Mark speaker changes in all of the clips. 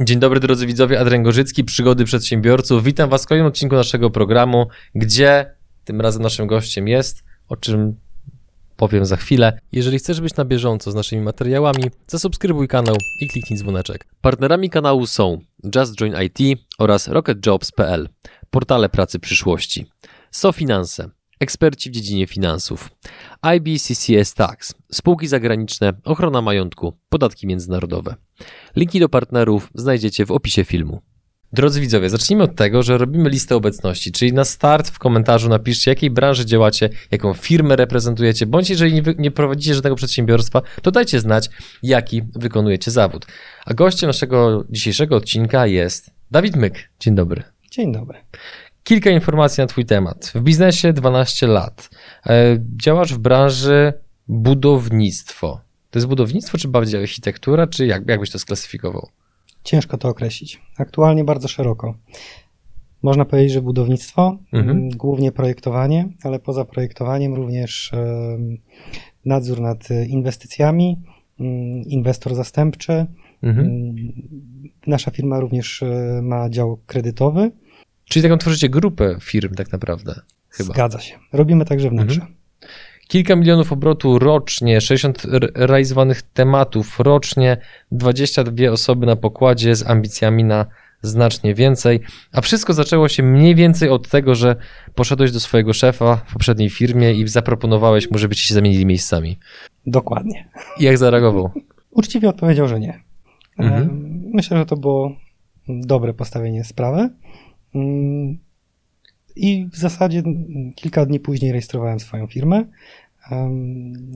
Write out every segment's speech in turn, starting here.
Speaker 1: Dzień dobry drodzy widzowie, Adrian Gorzycki, Przygody Przedsiębiorców. Witam Was w kolejnym odcinku naszego programu, gdzie tym razem naszym gościem jest, o czym powiem za chwilę. Jeżeli chcesz być na bieżąco z naszymi materiałami, zasubskrybuj kanał i kliknij dzwoneczek. Partnerami kanału są Just Join IT oraz RocketJobs.pl, portale pracy przyszłości. SoFinanse, eksperci w dziedzinie finansów. IBCCS Tax, spółki zagraniczne, ochrona majątku, podatki międzynarodowe. Linki do partnerów znajdziecie w opisie filmu. Drodzy widzowie, zacznijmy od tego, że robimy listę obecności, czyli na start w komentarzu napiszcie, jakiej branży działacie, jaką firmę reprezentujecie, bądź jeżeli nie, prowadzicie żadnego przedsiębiorstwa, to dajcie znać, jaki wykonujecie zawód. A gościem naszego dzisiejszego odcinka jest Dawid Myk. Dzień dobry.
Speaker 2: Dzień dobry.
Speaker 1: Kilka informacji na Twój temat. W biznesie 12 lat. E, Działasz w branży budownictwo. To jest budownictwo, czy bardziej architektura, czy jak, jak byś to sklasyfikował?
Speaker 2: Ciężko to określić. Aktualnie bardzo szeroko. Można powiedzieć, że budownictwo,
Speaker 1: Mhm.
Speaker 2: m, głównie projektowanie, ale poza projektowaniem również nadzór nad e, inwestycjami, m, inwestor zastępczy.
Speaker 1: Mhm.
Speaker 2: M, Nasza firma również e, ma dział kredytowy.
Speaker 1: Czyli taką tworzycie grupę firm tak naprawdę. Chyba.
Speaker 2: Zgadza się. Robimy także wnętrze.
Speaker 1: Mhm. Kilka milionów obrotu rocznie, 60 r- realizowanych tematów rocznie, 22 osoby na pokładzie z ambicjami na znacznie więcej. A wszystko zaczęło się mniej więcej od tego, że poszedłeś do swojego szefa w poprzedniej firmie i zaproponowałeś mu, żebyście się zamienili miejscami.
Speaker 2: Dokładnie.
Speaker 1: I jak zareagował?
Speaker 2: Uczciwie odpowiedział, że nie.
Speaker 1: Mhm.
Speaker 2: Myślę, że to było dobre postawienie sprawy. I w zasadzie kilka dni później rejestrowałem swoją firmę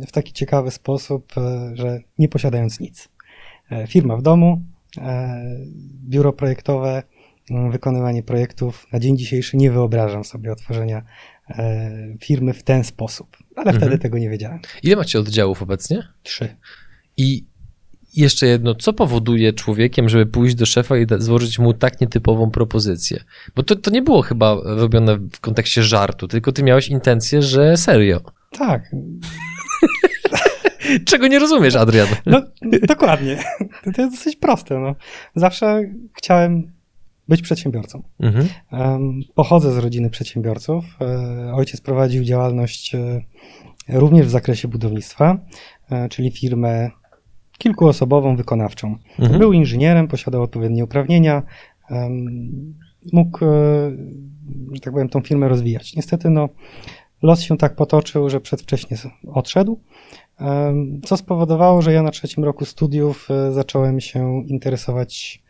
Speaker 2: w taki ciekawy sposób, e, że nie posiadając nic. E, Firma w domu, e, biuro projektowe, wykonywanie projektów. Na dzień dzisiejszy nie wyobrażam sobie otworzenia firmy w ten sposób, ale
Speaker 1: Mhm.
Speaker 2: wtedy tego nie wiedziałem.
Speaker 1: Ile macie oddziałów obecnie?
Speaker 2: Trzy.
Speaker 1: I jeszcze jedno, co powoduje człowiekiem, żeby pójść do szefa i złożyć mu tak nietypową propozycję? Bo to, to nie było chyba robione w kontekście żartu, tylko ty miałeś intencję, że serio.
Speaker 2: Tak,
Speaker 1: Czego nie rozumiesz, Adrian?
Speaker 2: No, dokładnie. To jest dosyć proste. No. Zawsze chciałem być przedsiębiorcą.
Speaker 1: Mhm.
Speaker 2: Pochodzę z rodziny przedsiębiorców. E, Ojciec prowadził działalność e, również w zakresie budownictwa, e, czyli firmę kilkuosobową, wykonawczą.
Speaker 1: Mhm.
Speaker 2: Był inżynierem, posiadał odpowiednie uprawnienia, mógł, e, że tak powiem, tą firmę rozwijać. Niestety, no, los się tak potoczył, że przedwcześnie odszedł, co spowodowało, że ja na trzecim roku studiów e, zacząłem się interesować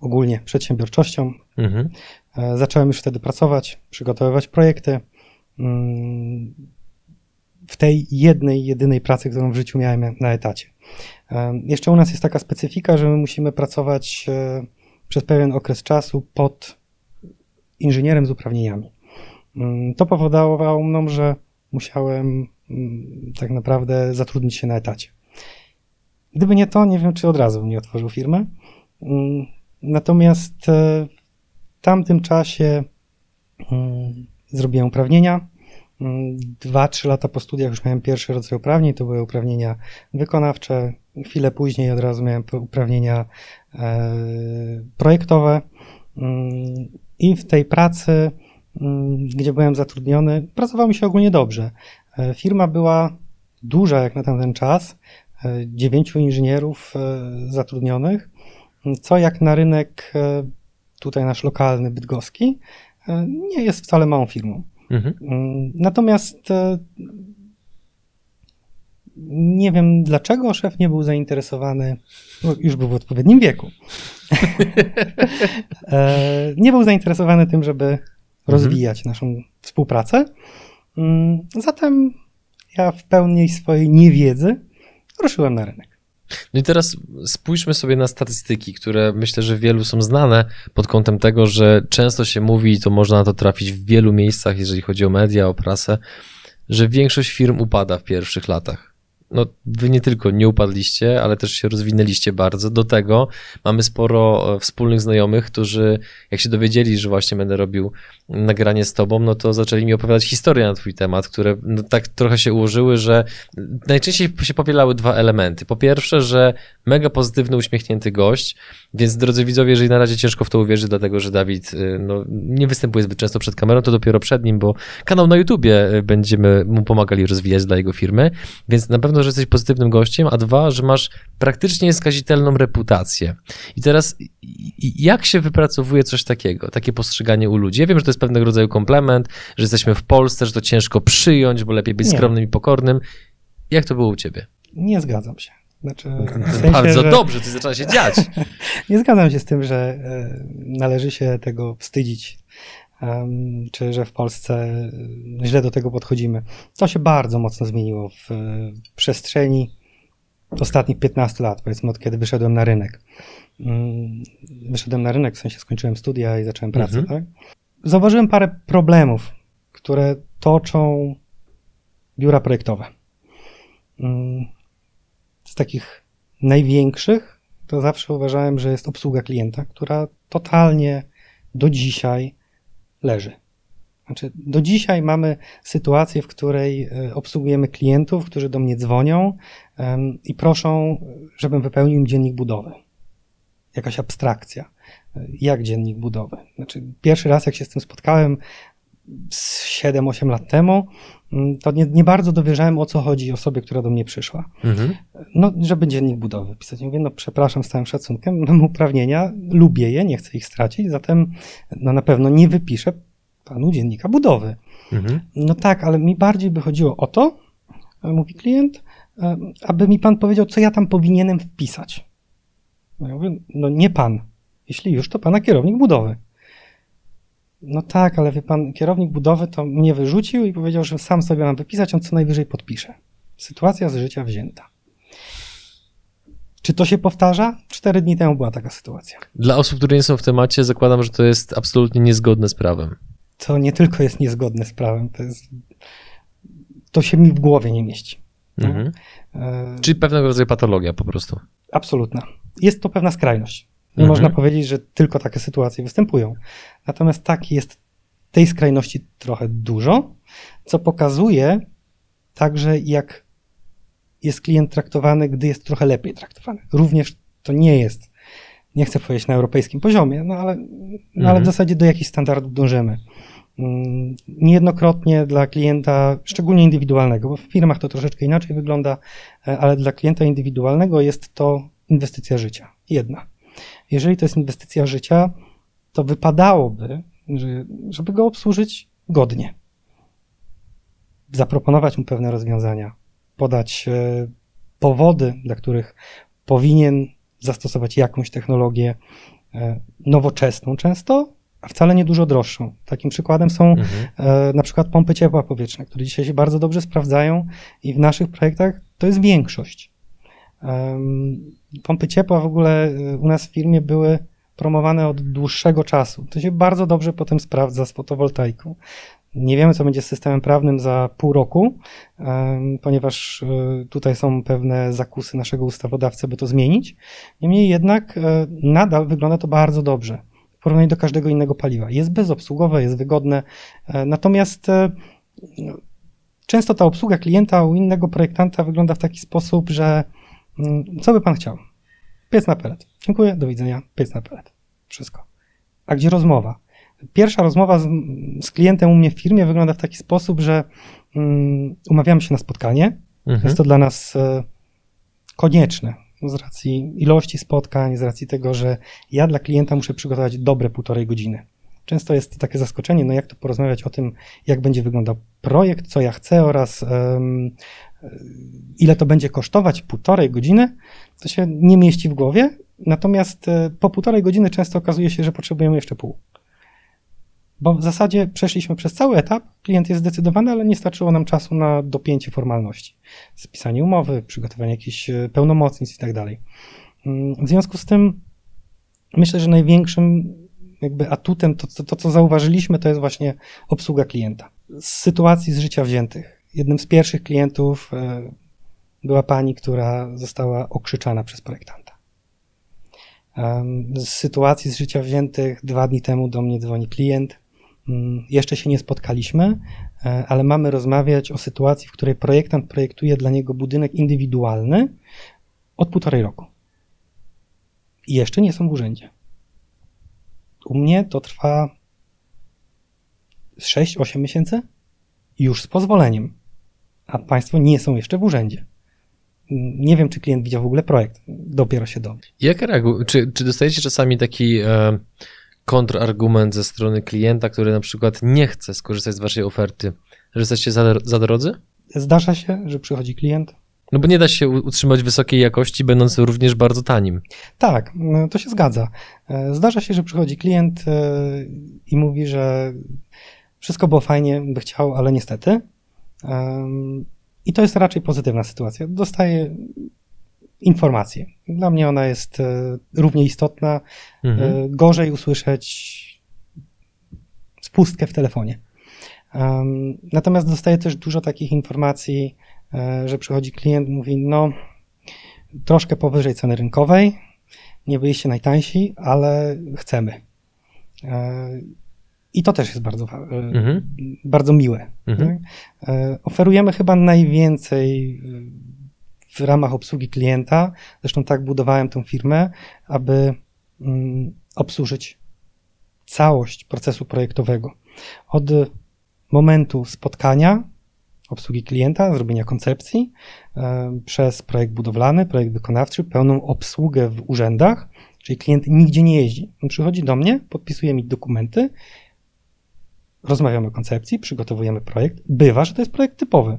Speaker 2: ogólnie przedsiębiorczością.
Speaker 1: Mhm.
Speaker 2: E, Zacząłem już wtedy pracować, przygotowywać projekty. mm, W tej jednej, jedynej pracy, którą w życiu miałem na etacie. Jeszcze u nas jest taka specyfika, że my musimy pracować e, przez pewien okres czasu pod inżynierem z uprawnieniami. Mm, To powodowało mną, że musiałem mm, tak naprawdę zatrudnić się na etacie. Gdyby nie to, nie wiem, czy od razu bym nie otworzył firmy. Mm, Natomiast e, w tamtym czasie zrobiłem uprawnienia. Dwa, trzy lata po studiach już miałem pierwszy rodzaj uprawnień. To były uprawnienia wykonawcze. Chwilę później od razu miałem uprawnienia e, projektowe. Mm, I w tej pracy, mm, gdzie byłem zatrudniony, pracowało mi się ogólnie dobrze. E, Firma była duża jak na tamten czas. e, Dziewięciu inżynierów zatrudnionych, co jak na rynek tutaj nasz lokalny, bydgoski, nie jest wcale małą firmą.
Speaker 1: Mhm.
Speaker 2: Mm, Natomiast nie wiem dlaczego szef nie był zainteresowany, no już był w odpowiednim wieku. E, nie był zainteresowany tym, żeby rozwijać naszą współpracę. Mm, Zatem ja w pełni swojej niewiedzy ruszyłem na rynek.
Speaker 1: No i teraz spójrzmy sobie na statystyki, które myślę, że wielu są znane pod kątem tego, że często się mówi, i to można na to trafić w wielu miejscach, jeżeli chodzi o media, o prasę, że większość firm upada w pierwszych latach. No, wy nie tylko nie upadliście, ale też się rozwinęliście bardzo. Do tego mamy sporo e, wspólnych znajomych, którzy jak się dowiedzieli, że właśnie będę robił nagranie z tobą, no to zaczęli mi opowiadać historie na twój temat, które no, tak trochę się ułożyły, że najczęściej się powielały dwa elementy. Po pierwsze, że mega pozytywny, uśmiechnięty gość, więc drodzy widzowie, jeżeli na razie ciężko w to uwierzyć, dlatego że Dawid y, no, nie występuje zbyt często przed kamerą, to dopiero przed nim, bo kanał na YouTubie y, będziemy mu pomagali rozwijać dla jego firmy, więc na pewno, że jesteś pozytywnym gościem, a dwa, że masz praktycznie skazitelną reputację. I teraz jak się wypracowuje coś takiego, takie postrzeganie u ludzi? Ja wiem, że to jest pewnego rodzaju komplement, że jesteśmy w Polsce, że to ciężko przyjąć, bo lepiej być nie. skromnym i pokornym. Jak to było u ciebie?
Speaker 2: Nie zgadzam się. Znaczy,
Speaker 1: sensie, Bardzo że... dobrze, coś zaczyna się dziać.
Speaker 2: nie zgadzam się z tym, że e, należy się tego wstydzić, czy że w Polsce e, źle do tego podchodzimy. To się bardzo mocno zmieniło w przestrzeni ostatnich 15 lat, powiedzmy od kiedy wyszedłem na rynek. Mm, wyszedłem na rynek, w sensie skończyłem studia i zacząłem pracę, mhm. tak? Zauważyłem parę problemów, które toczą biura projektowe. Mm, z takich największych to zawsze uważałem, że jest obsługa klienta, która totalnie do dzisiaj leży. Znaczy, do dzisiaj mamy sytuację, w której e, obsługujemy klientów, którzy do mnie dzwonią i proszą, żebym wypełnił im dziennik budowy. Jakaś abstrakcja. E, jak dziennik budowy? Znaczy, pierwszy raz, jak się z tym spotkałem 7-8 lat temu, to nie, nie, bardzo dowierzałem, o co chodzi osobie, która do mnie przyszła. Mhm. No, żeby dziennik budowy pisać. Mówię, no przepraszam, z całym szacunkiem, mam uprawnienia, lubię je, nie chcę ich stracić, zatem no, na pewno nie wypiszę panu dziennika budowy. Mhm. No tak, ale mi bardziej by chodziło o to, e, mówi klient, e, aby mi pan powiedział, co ja tam powinienem wpisać. No ja mówię, no nie pan. Jeśli już, to pana kierownik budowy. No tak, ale wie pan, kierownik budowy to mnie wyrzucił i powiedział, że sam sobie mam wypisać, on co najwyżej podpisze. Sytuacja z życia wzięta. Czy to się powtarza? Cztery dni temu była taka sytuacja.
Speaker 1: Dla osób, które nie są w temacie, zakładam, że to jest absolutnie niezgodne z prawem
Speaker 2: to nie tylko jest niezgodne z prawem, to jest. To się mi w głowie nie mieści. Mhm.
Speaker 1: E... Czyli pewnego rodzaju patologia po prostu.
Speaker 2: Absolutna. Jest to pewna skrajność. Mhm. można powiedzieć, że tylko takie sytuacje występują. Natomiast tak jest tej skrajności trochę dużo, co pokazuje także, jak jest klient traktowany, gdy jest trochę lepiej traktowany. Również to nie jest, nie chcę powiedzieć na europejskim poziomie, no ale, no ale w mhm. zasadzie do jakichś standardów dążymy. Mm, niejednokrotnie dla klienta, szczególnie indywidualnego, bo w firmach to troszeczkę inaczej wygląda, e, ale dla klienta indywidualnego jest to inwestycja życia. Jedna. Jeżeli to jest inwestycja życia, to wypadałoby, żeby go obsłużyć godnie. Zaproponować mu pewne rozwiązania, podać e, powody, dla których powinien zastosować jakąś technologię e, nowoczesną często, a wcale nie dużo droższą. Takim przykładem są mhm. e, na przykład pompy ciepła powietrzne, które dzisiaj się bardzo dobrze sprawdzają i w naszych projektach to jest większość. Pompy ciepła w ogóle e, u nas w firmie były promowane od dłuższego czasu. To się bardzo dobrze potem sprawdza z fotowoltaiką. Nie wiemy, co będzie z systemem prawnym za pół roku, ponieważ e, tutaj są pewne zakusy naszego ustawodawcy, by to zmienić. Niemniej jednak e, nadal wygląda to bardzo dobrze w porównaniu do każdego innego paliwa. Jest bezobsługowe, jest wygodne, e, natomiast e, często ta obsługa klienta u innego projektanta wygląda w taki sposób, że co by pan chciał? Piec na pelet. Dziękuję, do widzenia, piec na pelet. Wszystko. A gdzie rozmowa? Pierwsza rozmowa z, z klientem u mnie w firmie wygląda w taki sposób, że um, umawiamy się na spotkanie. Mhm. Jest to dla nas e, konieczne z racji ilości spotkań, z racji tego, że ja dla klienta muszę przygotować dobre półtorej godziny. Często jest takie zaskoczenie, no jak to porozmawiać o tym, jak będzie wyglądał projekt, co ja chcę oraz um, ile to będzie kosztować półtorej godziny, to się nie mieści w głowie. Natomiast e, po półtorej godziny często okazuje się, że potrzebujemy jeszcze pół. Bo w zasadzie przeszliśmy przez cały etap, klient jest zdecydowany, ale nie starczyło nam czasu na dopięcie formalności. Spisanie umowy, przygotowanie jakichś e, pełnomocnic i tak dalej. Mm, w związku z tym myślę, że największym jakby atutem, to, to, to co zauważyliśmy, to jest właśnie obsługa klienta. Z sytuacji z życia wziętych. Jednym z pierwszych klientów, e, była pani, która została okrzyczana przez projektanta. Z sytuacji z życia wziętych dwa dni temu do mnie dzwoni klient. Mm, jeszcze się nie spotkaliśmy, e, ale mamy rozmawiać o sytuacji, w której projektant projektuje dla niego budynek indywidualny od półtorej roku. I jeszcze nie są w urzędzie. U mnie to trwa 6-8 miesięcy już z pozwoleniem, a Państwo nie są jeszcze w urzędzie. Nie wiem, czy klient widział w ogóle projekt. Dopiero się dowie.
Speaker 1: Jak reaguje? Czy, czy dostajecie czasami taki e, kontrargument ze strony klienta, który na przykład nie chce skorzystać z Waszej oferty, że jesteście za, za drodzy?
Speaker 2: Zdarza się, że przychodzi klient.
Speaker 1: No bo nie da się utrzymać wysokiej jakości, będąc również bardzo tanim.
Speaker 2: Tak, no, to się zgadza. E, zdarza się, że przychodzi klient e, i mówi, że wszystko było fajnie, by chciał, ale niestety. I to jest raczej pozytywna sytuacja. Dostaję informację. Dla mnie ona jest e, równie istotna. Mhm. Gorzej usłyszeć spustkę w telefonie. Natomiast dostaję też dużo takich informacji, E, że przychodzi klient, mówi, no troszkę powyżej ceny rynkowej, nie byliście najtańsi, ale chcemy. E, I to też jest bardzo, e, mhm. bardzo miłe. Mhm. Oferujemy chyba najwięcej w ramach obsługi klienta. Zresztą tak budowałem tę firmę, aby mm, obsłużyć całość procesu projektowego. Od momentu spotkania obsługi klienta, zrobienia koncepcji, e, przez projekt budowlany, projekt wykonawczy, pełną obsługę w urzędach, czyli klient nigdzie nie jeździ. On przychodzi do mnie, podpisuje mi dokumenty, rozmawiamy o koncepcji, przygotowujemy projekt. Bywa, że to jest projekt typowy.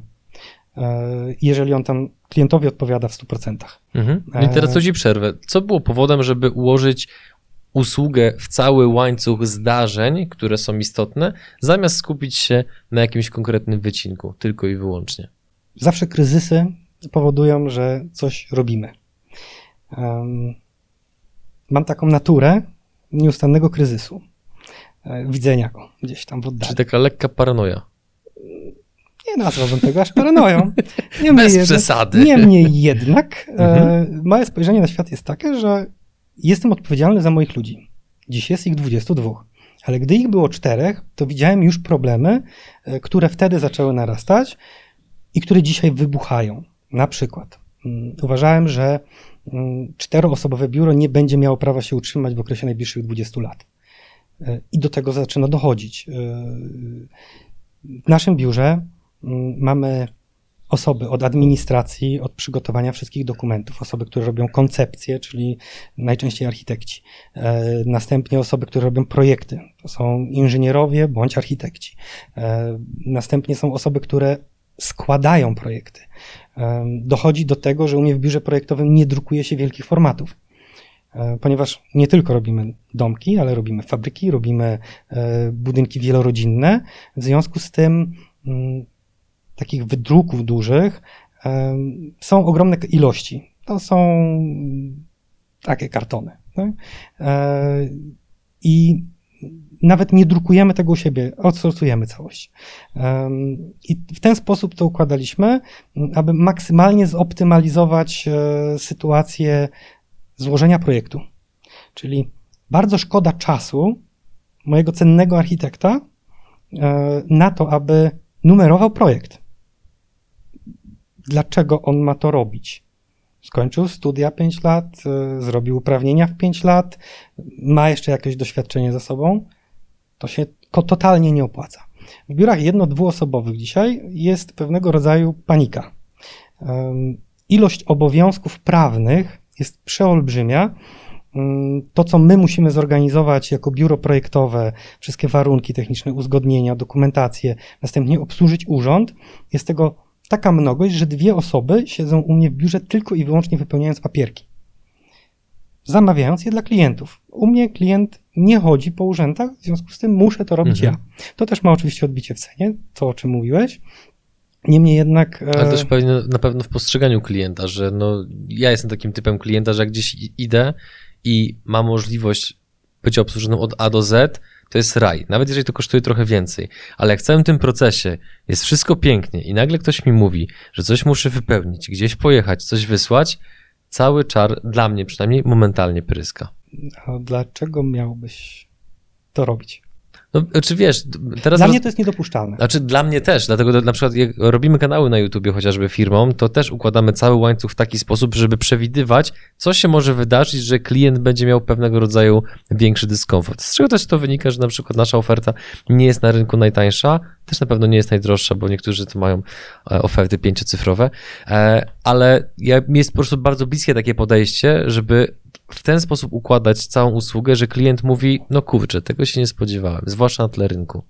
Speaker 2: E, jeżeli on tam klientowi odpowiada w 100%.
Speaker 1: Mhm. No I teraz coś ci przerwę. Co było powodem, żeby ułożyć usługę w cały łańcuch zdarzeń, które są istotne, zamiast skupić się na jakimś konkretnym wycinku, tylko i wyłącznie.
Speaker 2: Zawsze kryzysy powodują, że coś robimy. Um, mam taką naturę nieustannego kryzysu, e, widzenia go gdzieś tam w oddali.
Speaker 1: Czyli taka lekka paranoja.
Speaker 2: Nie nazwałbym tego aż paranoją. Niemniej
Speaker 1: Bez przesady.
Speaker 2: Niemniej jednak e, mhm. moje spojrzenie na świat jest takie, że Jestem odpowiedzialny za moich ludzi. Dziś jest ich 22. Ale gdy ich było czterech, to widziałem już problemy, e, które wtedy zaczęły narastać i które dzisiaj wybuchają. Na przykład mm, uważałem, że mm, czteroosobowe biuro nie będzie miało prawa się utrzymać w okresie najbliższych 20 lat. I do tego zaczyna dochodzić. E, w naszym biurze mamy osoby od administracji, od przygotowania wszystkich dokumentów, osoby, które robią koncepcje, czyli najczęściej architekci, e, następnie osoby, które robią projekty, to są inżynierowie bądź architekci, e, następnie są osoby, które składają projekty. Dochodzi do tego, że u mnie w biurze projektowym nie drukuje się wielkich formatów ponieważ nie tylko robimy domki, ale robimy fabryki, robimy budynki wielorodzinne. W związku z tym mm, takich wydruków dużych są ogromne ilości. To są takie kartony. Tak? E, I nawet nie drukujemy tego u siebie, outsourcujemy całość. I w ten sposób to układaliśmy, aby maksymalnie zoptymalizować e, sytuację złożenia projektu. Czyli bardzo szkoda czasu mojego cennego architekta e, na to, aby numerował projekt dlaczego on ma to robić. Skończył studia 5 lat, y, zrobił uprawnienia w 5 lat, ma jeszcze jakieś doświadczenie za sobą, to się totalnie nie opłaca. W biurach jedno-dwuosobowych dzisiaj jest pewnego rodzaju panika. Ilość obowiązków prawnych jest przeolbrzymia. To, co my musimy zorganizować jako biuro projektowe, wszystkie warunki techniczne, uzgodnienia, dokumentację, następnie obsłużyć urząd, jest tego taka mnogość, że dwie osoby siedzą u mnie w biurze tylko i wyłącznie wypełniając papierki. Zamawiając je dla klientów. U mnie klient nie chodzi po urzędach, w związku z tym muszę to robić mhm. ja. To też ma oczywiście odbicie w cenie, to o czym mówiłeś. Niemniej jednak.
Speaker 1: Ale też pewnie, na pewno w postrzeganiu klienta, że no, ja jestem takim typem klienta, że jak gdzieś idę i mam możliwość bycia obsłużonym od A do Z, to jest raj, nawet jeżeli to kosztuje trochę więcej. Ale jak w całym tym procesie jest wszystko pięknie i nagle ktoś mi mówi, że coś muszę wypełnić, gdzieś pojechać, coś wysłać, cały czar dla mnie przynajmniej momentalnie pryska.
Speaker 2: A dlaczego miałbyś to robić?
Speaker 1: No, czy wiesz, teraz.
Speaker 2: Dla mnie to jest niedopuszczalne.
Speaker 1: Znaczy, dla mnie też, dlatego na przykład jak robimy kanały na YouTubie chociażby firmom, to też układamy cały łańcuch w taki sposób, żeby przewidywać, co się może wydarzyć, że klient będzie miał pewnego rodzaju większy dyskomfort. Z czego też to wynika, że na przykład nasza oferta nie jest na rynku najtańsza, też na pewno nie jest najdroższa, bo niektórzy to mają e, oferty pięciocyfrowe, e, ale jest po prostu bardzo bliskie takie podejście, żeby w ten sposób układać całą usługę, że klient mówi, no kurczę, tego się nie spodziewałem, zwłaszcza na tle rynku.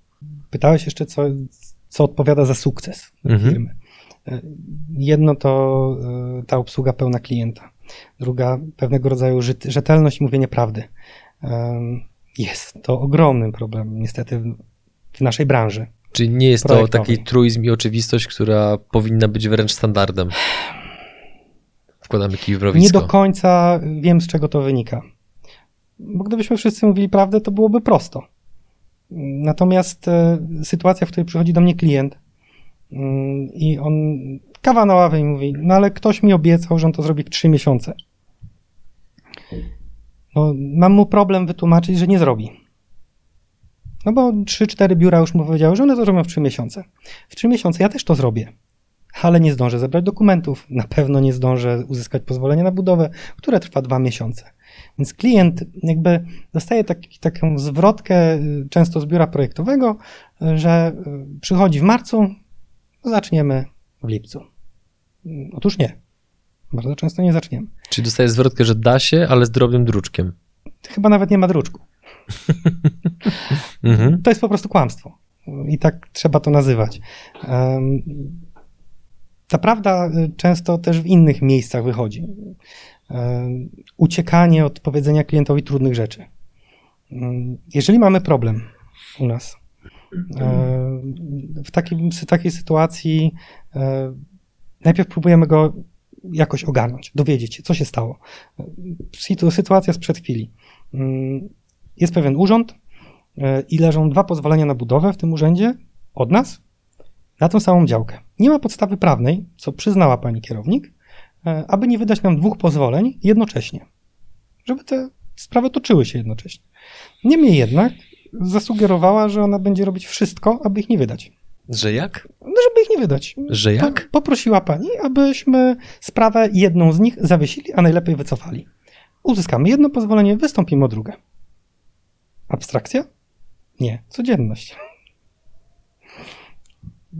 Speaker 2: Pytałeś jeszcze, co, co odpowiada za sukces mhm. firmy. E, jedno to ta obsługa pełna klienta. Druga, pewnego rodzaju rzetelność i mówienie prawdy. Jest to ogromnym problemem, niestety, w naszej branży.
Speaker 1: Czyli nie jest to taki truizm i oczywistość, która powinna być wręcz standardem. Wkładamy kij w mrowisko.
Speaker 2: Nie do końca wiem, z czego to wynika. Bo gdybyśmy wszyscy mówili prawdę, to byłoby prosto. Natomiast e, sytuacja, w której przychodzi do mnie klient mm, i on kawa na ławę i mówi, no ale ktoś mi obiecał, że on to zrobi w trzy miesiące. No, mam mu problem wytłumaczyć, że nie zrobi. No bo 3-4 biura już mu powiedziały, że one to zrobią w 3 miesiące. W 3 miesiące ja też to zrobię, ale nie zdążę zebrać dokumentów, na pewno nie zdążę uzyskać pozwolenia na budowę, które trwa 2 miesiące. Więc klient jakby dostaje taki, taką zwrotkę y, często z biura projektowego, że y, przychodzi w marcu, zaczniemy w lipcu. Otóż nie. Bardzo często nie zaczniemy.
Speaker 1: Czyli dostaje zwrotkę, że da się, ale z drobnym druczkiem.
Speaker 2: Chyba nawet nie ma druczku. Mhm. To jest po prostu kłamstwo. I tak trzeba to nazywać. Ta prawda y, często też w innych miejscach wychodzi. Uciekanie od powiedzenia klientowi trudnych rzeczy. Jeżeli mamy problem u nas, w, takim, w takiej sytuacji najpierw próbujemy go jakoś ogarnąć, dowiedzieć się, co się stało. Sytuacja sprzed chwili jest pewien urząd i leżą dwa pozwolenia na budowę w tym urzędzie od nas na tą samą działkę. Nie ma podstawy prawnej, co przyznała pani kierownik, e, aby nie wydać nam dwóch pozwoleń jednocześnie, żeby te sprawy toczyły się jednocześnie. Niemniej jednak zasugerowała, że ona będzie robić wszystko, aby ich nie wydać.
Speaker 1: Że jak?
Speaker 2: No, żeby ich nie wydać.
Speaker 1: Że jak?
Speaker 2: Poprosiła pani, abyśmy sprawę jedną z nich zawiesili, a najlepiej wycofali. Uzyskamy jedno pozwolenie, wystąpimy o drugie. Abstrakcja? Nie, codzienność.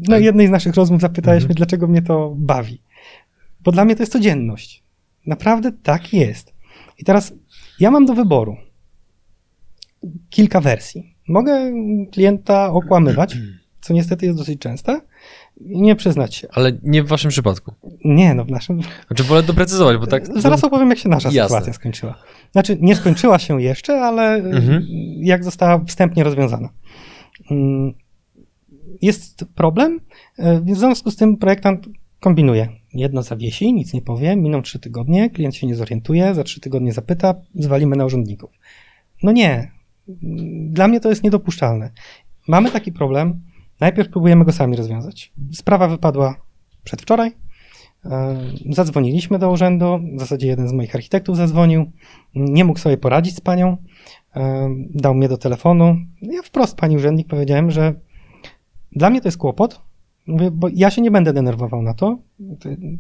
Speaker 2: Na tak. jednej z naszych rozmów zapytałeś mhm. mnie, dlaczego mnie to bawi. Bo dla mnie to jest codzienność. Naprawdę tak jest. I teraz ja mam do wyboru kilka wersji. Mogę klienta okłamywać, co niestety jest dosyć częste, i nie przyznać się.
Speaker 1: Ale nie w waszym przypadku.
Speaker 2: Nie, no w naszym.
Speaker 1: Znaczy wolę doprecyzować, bo tak.
Speaker 2: Zaraz opowiem, jak się nasza Jasne. sytuacja skończyła. Znaczy, nie skończyła się jeszcze, ale mhm. jak została wstępnie rozwiązana. Jest problem, e, w związku z tym projektant kombinuje. Jedno zawiesi, nic nie powie, miną trzy tygodnie, klient się nie zorientuje, za trzy tygodnie zapyta, zwalimy na urzędników. No nie, dla mnie to jest niedopuszczalne. Mamy taki problem, najpierw próbujemy go sami rozwiązać. Sprawa wypadła przedwczoraj, E, zadzwoniliśmy do urzędu, w zasadzie jeden z moich architektów zadzwonił, nie mógł sobie poradzić z panią, e, dał mnie do telefonu. Ja wprost pani urzędnik powiedziałem, że dla mnie to jest kłopot, bo ja się nie będę denerwował na to.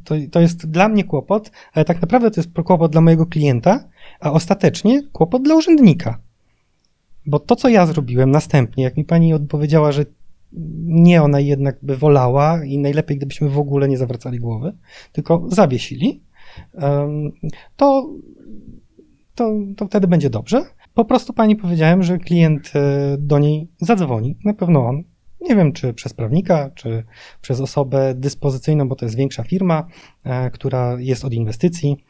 Speaker 2: to. To jest dla mnie kłopot, ale tak naprawdę to jest kłopot dla mojego klienta, a ostatecznie kłopot dla urzędnika. Bo to, co ja zrobiłem następnie, jak mi pani odpowiedziała, że nie ona jednak by wolała i najlepiej, gdybyśmy w ogóle nie zawracali głowy, tylko zawiesili, to, to, to wtedy będzie dobrze. Po prostu pani powiedziałem, że klient e, do niej zadzwoni, na pewno on. Nie wiem, czy przez prawnika, czy przez osobę dyspozycyjną, bo to jest większa firma, e, która jest od inwestycji.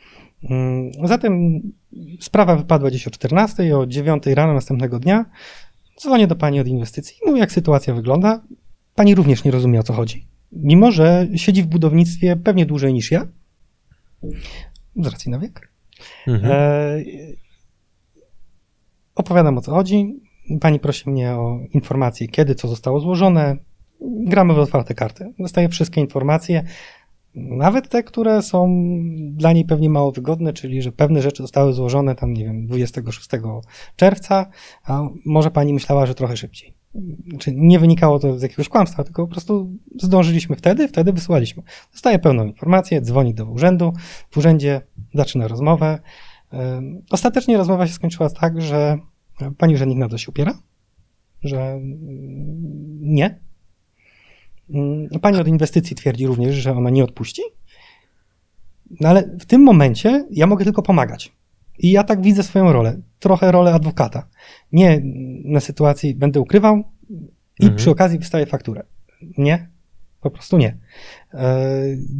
Speaker 2: Mm, zatem sprawa wypadła dziś o 14, o 9 rano następnego dnia. Dzwonię do pani od inwestycji i mówię, jak sytuacja wygląda. Pani również nie rozumie, o co chodzi. Mimo, że siedzi w budownictwie pewnie dłużej niż ja, z racji na wiek. Mhm. E, opowiadam o co chodzi. Pani prosi mnie o informacje, kiedy co zostało złożone. Gramy w otwarte karty. Dostaję wszystkie informacje, nawet te, które są dla niej pewnie mało wygodne, czyli że pewne rzeczy zostały złożone tam, nie wiem, 26 czerwca, a może pani myślała, że trochę szybciej. Znaczy nie wynikało to z jakiegoś kłamstwa, tylko po prostu zdążyliśmy wtedy, wtedy wysłaliśmy. Dostaje pełną informację, dzwoni do urzędu, w urzędzie zaczyna rozmowę. Ostatecznie rozmowa się skończyła tak, że pani urzędnik na to się upiera, że nie. Pani od inwestycji twierdzi również, że ona nie odpuści. No ale w tym momencie ja mogę tylko pomagać. I ja tak widzę swoją rolę. Trochę rolę adwokata. Nie na sytuacji będę ukrywał i mhm. przy okazji wystawię fakturę. Nie. Po prostu nie. E,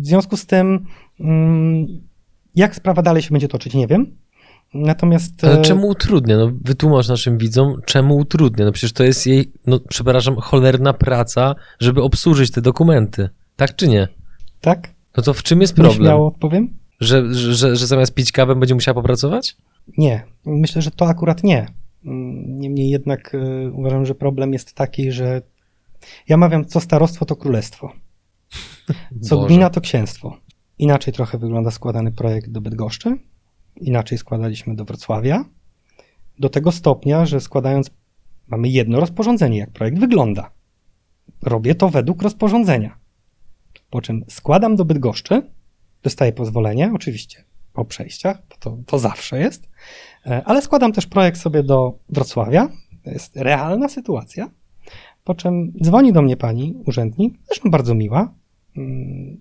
Speaker 2: w związku z tym, mm, jak sprawa dalej się będzie toczyć, nie wiem. Natomiast.
Speaker 1: Ale e, czemu utrudnia? No, wytłumacz naszym widzom, czemu utrudnia? No przecież to jest jej, no przepraszam, cholerna praca, żeby obsłużyć te dokumenty. Tak czy nie?
Speaker 2: Tak.
Speaker 1: No to w czym jest problem?
Speaker 2: Śmiało odpowiem?
Speaker 1: Że, że, że, że zamiast pić kawę będzie musiała popracować?
Speaker 2: Nie. Myślę, że to akurat nie. Niemniej jednak y, uważam, że problem jest taki, że ja mawiam, co starostwo to królestwo. Co Boże. gmina to księstwo. Inaczej trochę wygląda składany projekt do Bydgoszczy inaczej składaliśmy do Wrocławia. Do tego stopnia, że składając, mamy jedno rozporządzenie, jak projekt wygląda. Robię to według rozporządzenia. Po czym składam do Bydgoszczy, dostaję pozwolenie, oczywiście po przejściach, to, to zawsze jest, e, ale składam też projekt sobie do Wrocławia. To jest realna sytuacja. Po czym dzwoni do mnie pani urzędnik, zresztą bardzo miła, mm,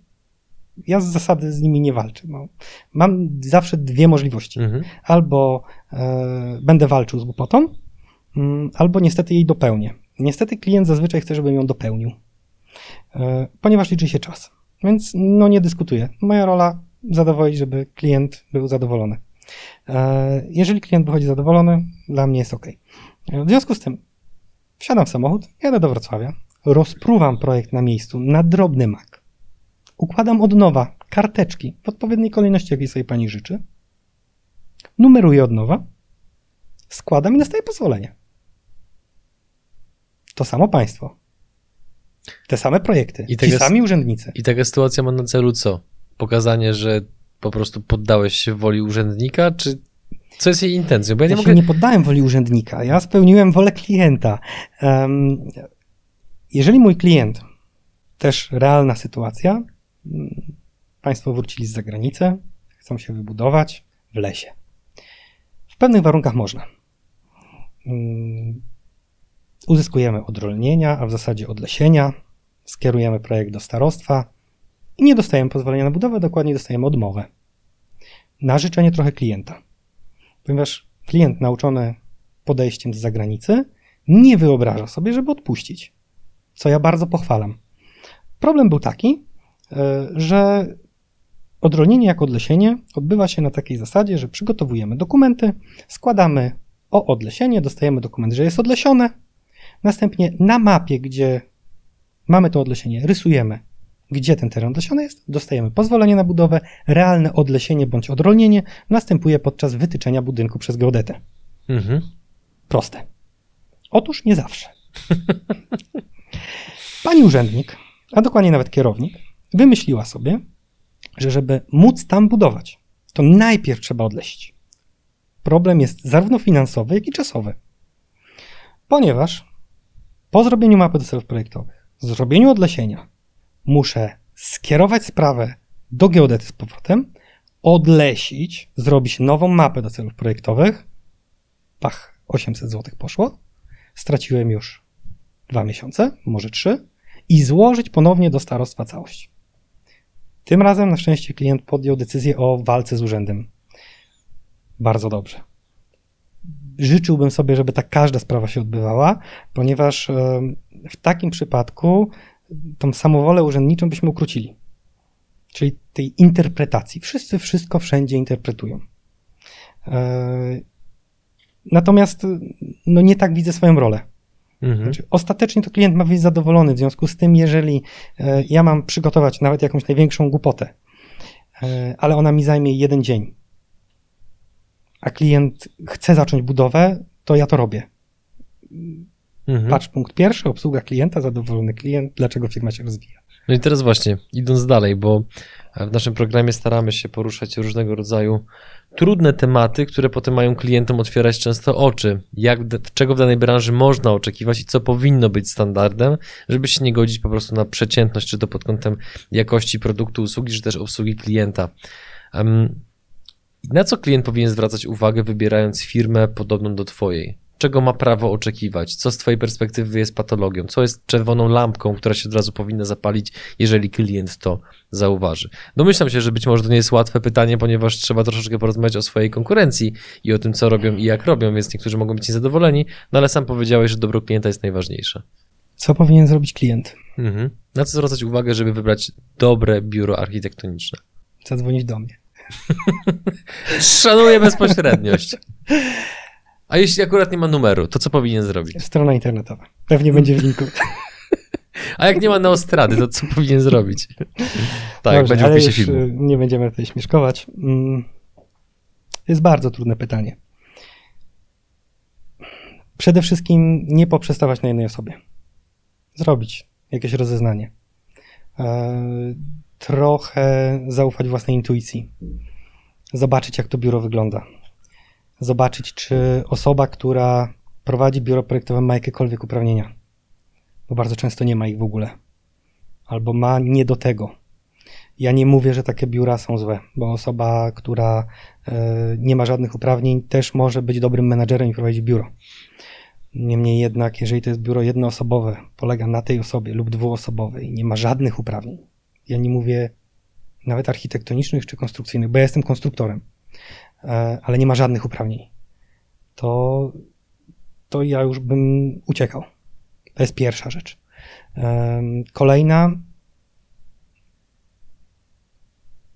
Speaker 2: ja z zasady z nimi nie walczę. No. Mam zawsze dwie możliwości. Mhm. Albo e, będę walczył z głupotą, mm, albo niestety jej dopełnię. Niestety klient zazwyczaj chce, żebym ją dopełnił, e, ponieważ liczy się czas. Więc no nie dyskutuję. Moja rola zadowolić, żeby klient był zadowolony. E, jeżeli klient wychodzi zadowolony, dla mnie jest ok. E, w związku z tym wsiadam w samochód, jadę do Wrocławia, rozpruwam projekt na miejscu na drobny mak Układam od nowa karteczki w odpowiedniej kolejności, jakiej sobie pani życzy. Numeruję od nowa. Składam i dostaję pozwolenie. To samo państwo. Te same projekty. I ci sami urzędnicy.
Speaker 1: I taka sytuacja ma na celu co? Pokazanie, że po prostu poddałeś się woli urzędnika, czy co jest jej intencją?
Speaker 2: Bo ja,
Speaker 1: ja
Speaker 2: nie
Speaker 1: mogę...
Speaker 2: nie poddałem woli urzędnika. Ja spełniłem wolę klienta. Um, jeżeli mój klient, też realna sytuacja, Państwo wrócili z zagranicy, chcą się wybudować w lesie. W pewnych warunkach można. Mm, uzyskujemy odrolnienia, a w zasadzie odlesienia, skierujemy projekt do starostwa i nie dostajemy pozwolenia na budowę, dokładnie dostajemy odmowę. Na życzenie trochę klienta. Ponieważ klient nauczony podejściem z zagranicy nie wyobraża sobie, żeby odpuścić. Co ja bardzo pochwalam. Problem był taki, że odrolnienie jako odlesienie odbywa się na takiej zasadzie, że przygotowujemy dokumenty, składamy o odlesienie, dostajemy dokument, że jest odlesione, następnie na mapie, gdzie mamy to odlesienie, rysujemy, gdzie ten teren odlesiony jest, dostajemy pozwolenie na budowę, realne odlesienie bądź odrolnienie następuje podczas wytyczenia budynku przez geodetę. Mhm. Proste. Otóż nie zawsze. Pani urzędnik, a dokładnie nawet kierownik, wymyśliła sobie, że żeby móc tam budować, to najpierw trzeba odlesić. Problem jest zarówno finansowy, jak i czasowy. Ponieważ po zrobieniu mapy do celów projektowych, zrobieniu odlesienia, muszę skierować sprawę do geodety z powrotem, odlesić, zrobić nową mapę do celów projektowych. Pach, 800 zł poszło. Straciłem już dwa miesiące, może trzy, i złożyć ponownie do starostwa całość. Tym razem na szczęście klient podjął decyzję o walce z urzędem. Bardzo dobrze. Życzyłbym sobie, żeby tak każda sprawa się odbywała, ponieważ w takim przypadku tą samowolę urzędniczą byśmy ukrócili. Czyli tej interpretacji. Wszyscy wszystko wszędzie interpretują. E, natomiast no nie tak widzę swoją rolę. Mhm. Znaczy, ostatecznie to klient ma być zadowolony, w związku z tym, jeżeli e, ja mam przygotować nawet jakąś największą głupotę, e, ale ona mi zajmie jeden dzień, a klient chce zacząć budowę, to ja to robię.
Speaker 1: Mhm.
Speaker 2: Patrz, punkt pierwszy, obsługa klienta, zadowolony klient, dlaczego firma się rozwija.
Speaker 1: No i teraz właśnie, idąc dalej, bo w naszym programie staramy się poruszać różnego rodzaju trudne tematy, które potem mają klientom otwierać często oczy, jak, czego w danej branży można oczekiwać i co powinno być standardem, żeby się nie godzić po prostu na przeciętność, czy to pod kątem jakości produktu, usługi, czy też obsługi klienta. Na co klient powinien zwracać uwagę, wybierając firmę podobną do Twojej? Czego ma prawo oczekiwać, co z Twojej perspektywy jest patologią, co jest czerwoną lampką, która się od razu powinna zapalić, jeżeli klient to zauważy. Domyślam się, że być może to nie jest łatwe pytanie, ponieważ trzeba troszeczkę porozmawiać o swojej konkurencji i o tym, co robią i jak robią, więc niektórzy mogą być niezadowoleni, no ale sam powiedziałeś, że dobro klienta jest najważniejsze.
Speaker 2: Co powinien zrobić klient?
Speaker 1: Mhm. Na co zwracać uwagę, żeby wybrać dobre biuro architektoniczne?
Speaker 2: Zadzwonić do mnie.
Speaker 1: Szanuję bezpośredniość. A jeśli akurat nie ma numeru, to co powinien zrobić?
Speaker 2: Strona internetowa. Pewnie będzie w linku.
Speaker 1: A jak nie ma neostrady, to co powinien zrobić? Tak,
Speaker 2: Dobrze,
Speaker 1: będzie w opisie filmu.
Speaker 2: Y, nie będziemy tutaj śmieszkować. Mm, jest bardzo trudne pytanie. Przede wszystkim nie poprzestawać na jednej osobie. Zrobić jakieś rozeznanie. E, trochę zaufać własnej intuicji. Zobaczyć, jak to biuro wygląda zobaczyć, czy osoba, która prowadzi biuro projektowe, ma jakiekolwiek uprawnienia. Bo bardzo często nie ma ich w ogóle. Albo ma nie do tego. Ja nie mówię, że takie biura są złe, bo osoba, która y, nie ma żadnych uprawnień, też może być dobrym menadżerem i prowadzić biuro. Niemniej jednak, jeżeli to jest biuro jednoosobowe, polega na tej osobie lub dwuosobowej i nie ma żadnych uprawnień, ja nie mówię nawet architektonicznych czy konstrukcyjnych, bo ja jestem konstruktorem, E, ale nie ma żadnych uprawnień, to, to ja już bym uciekał. To jest pierwsza rzecz. E, kolejna.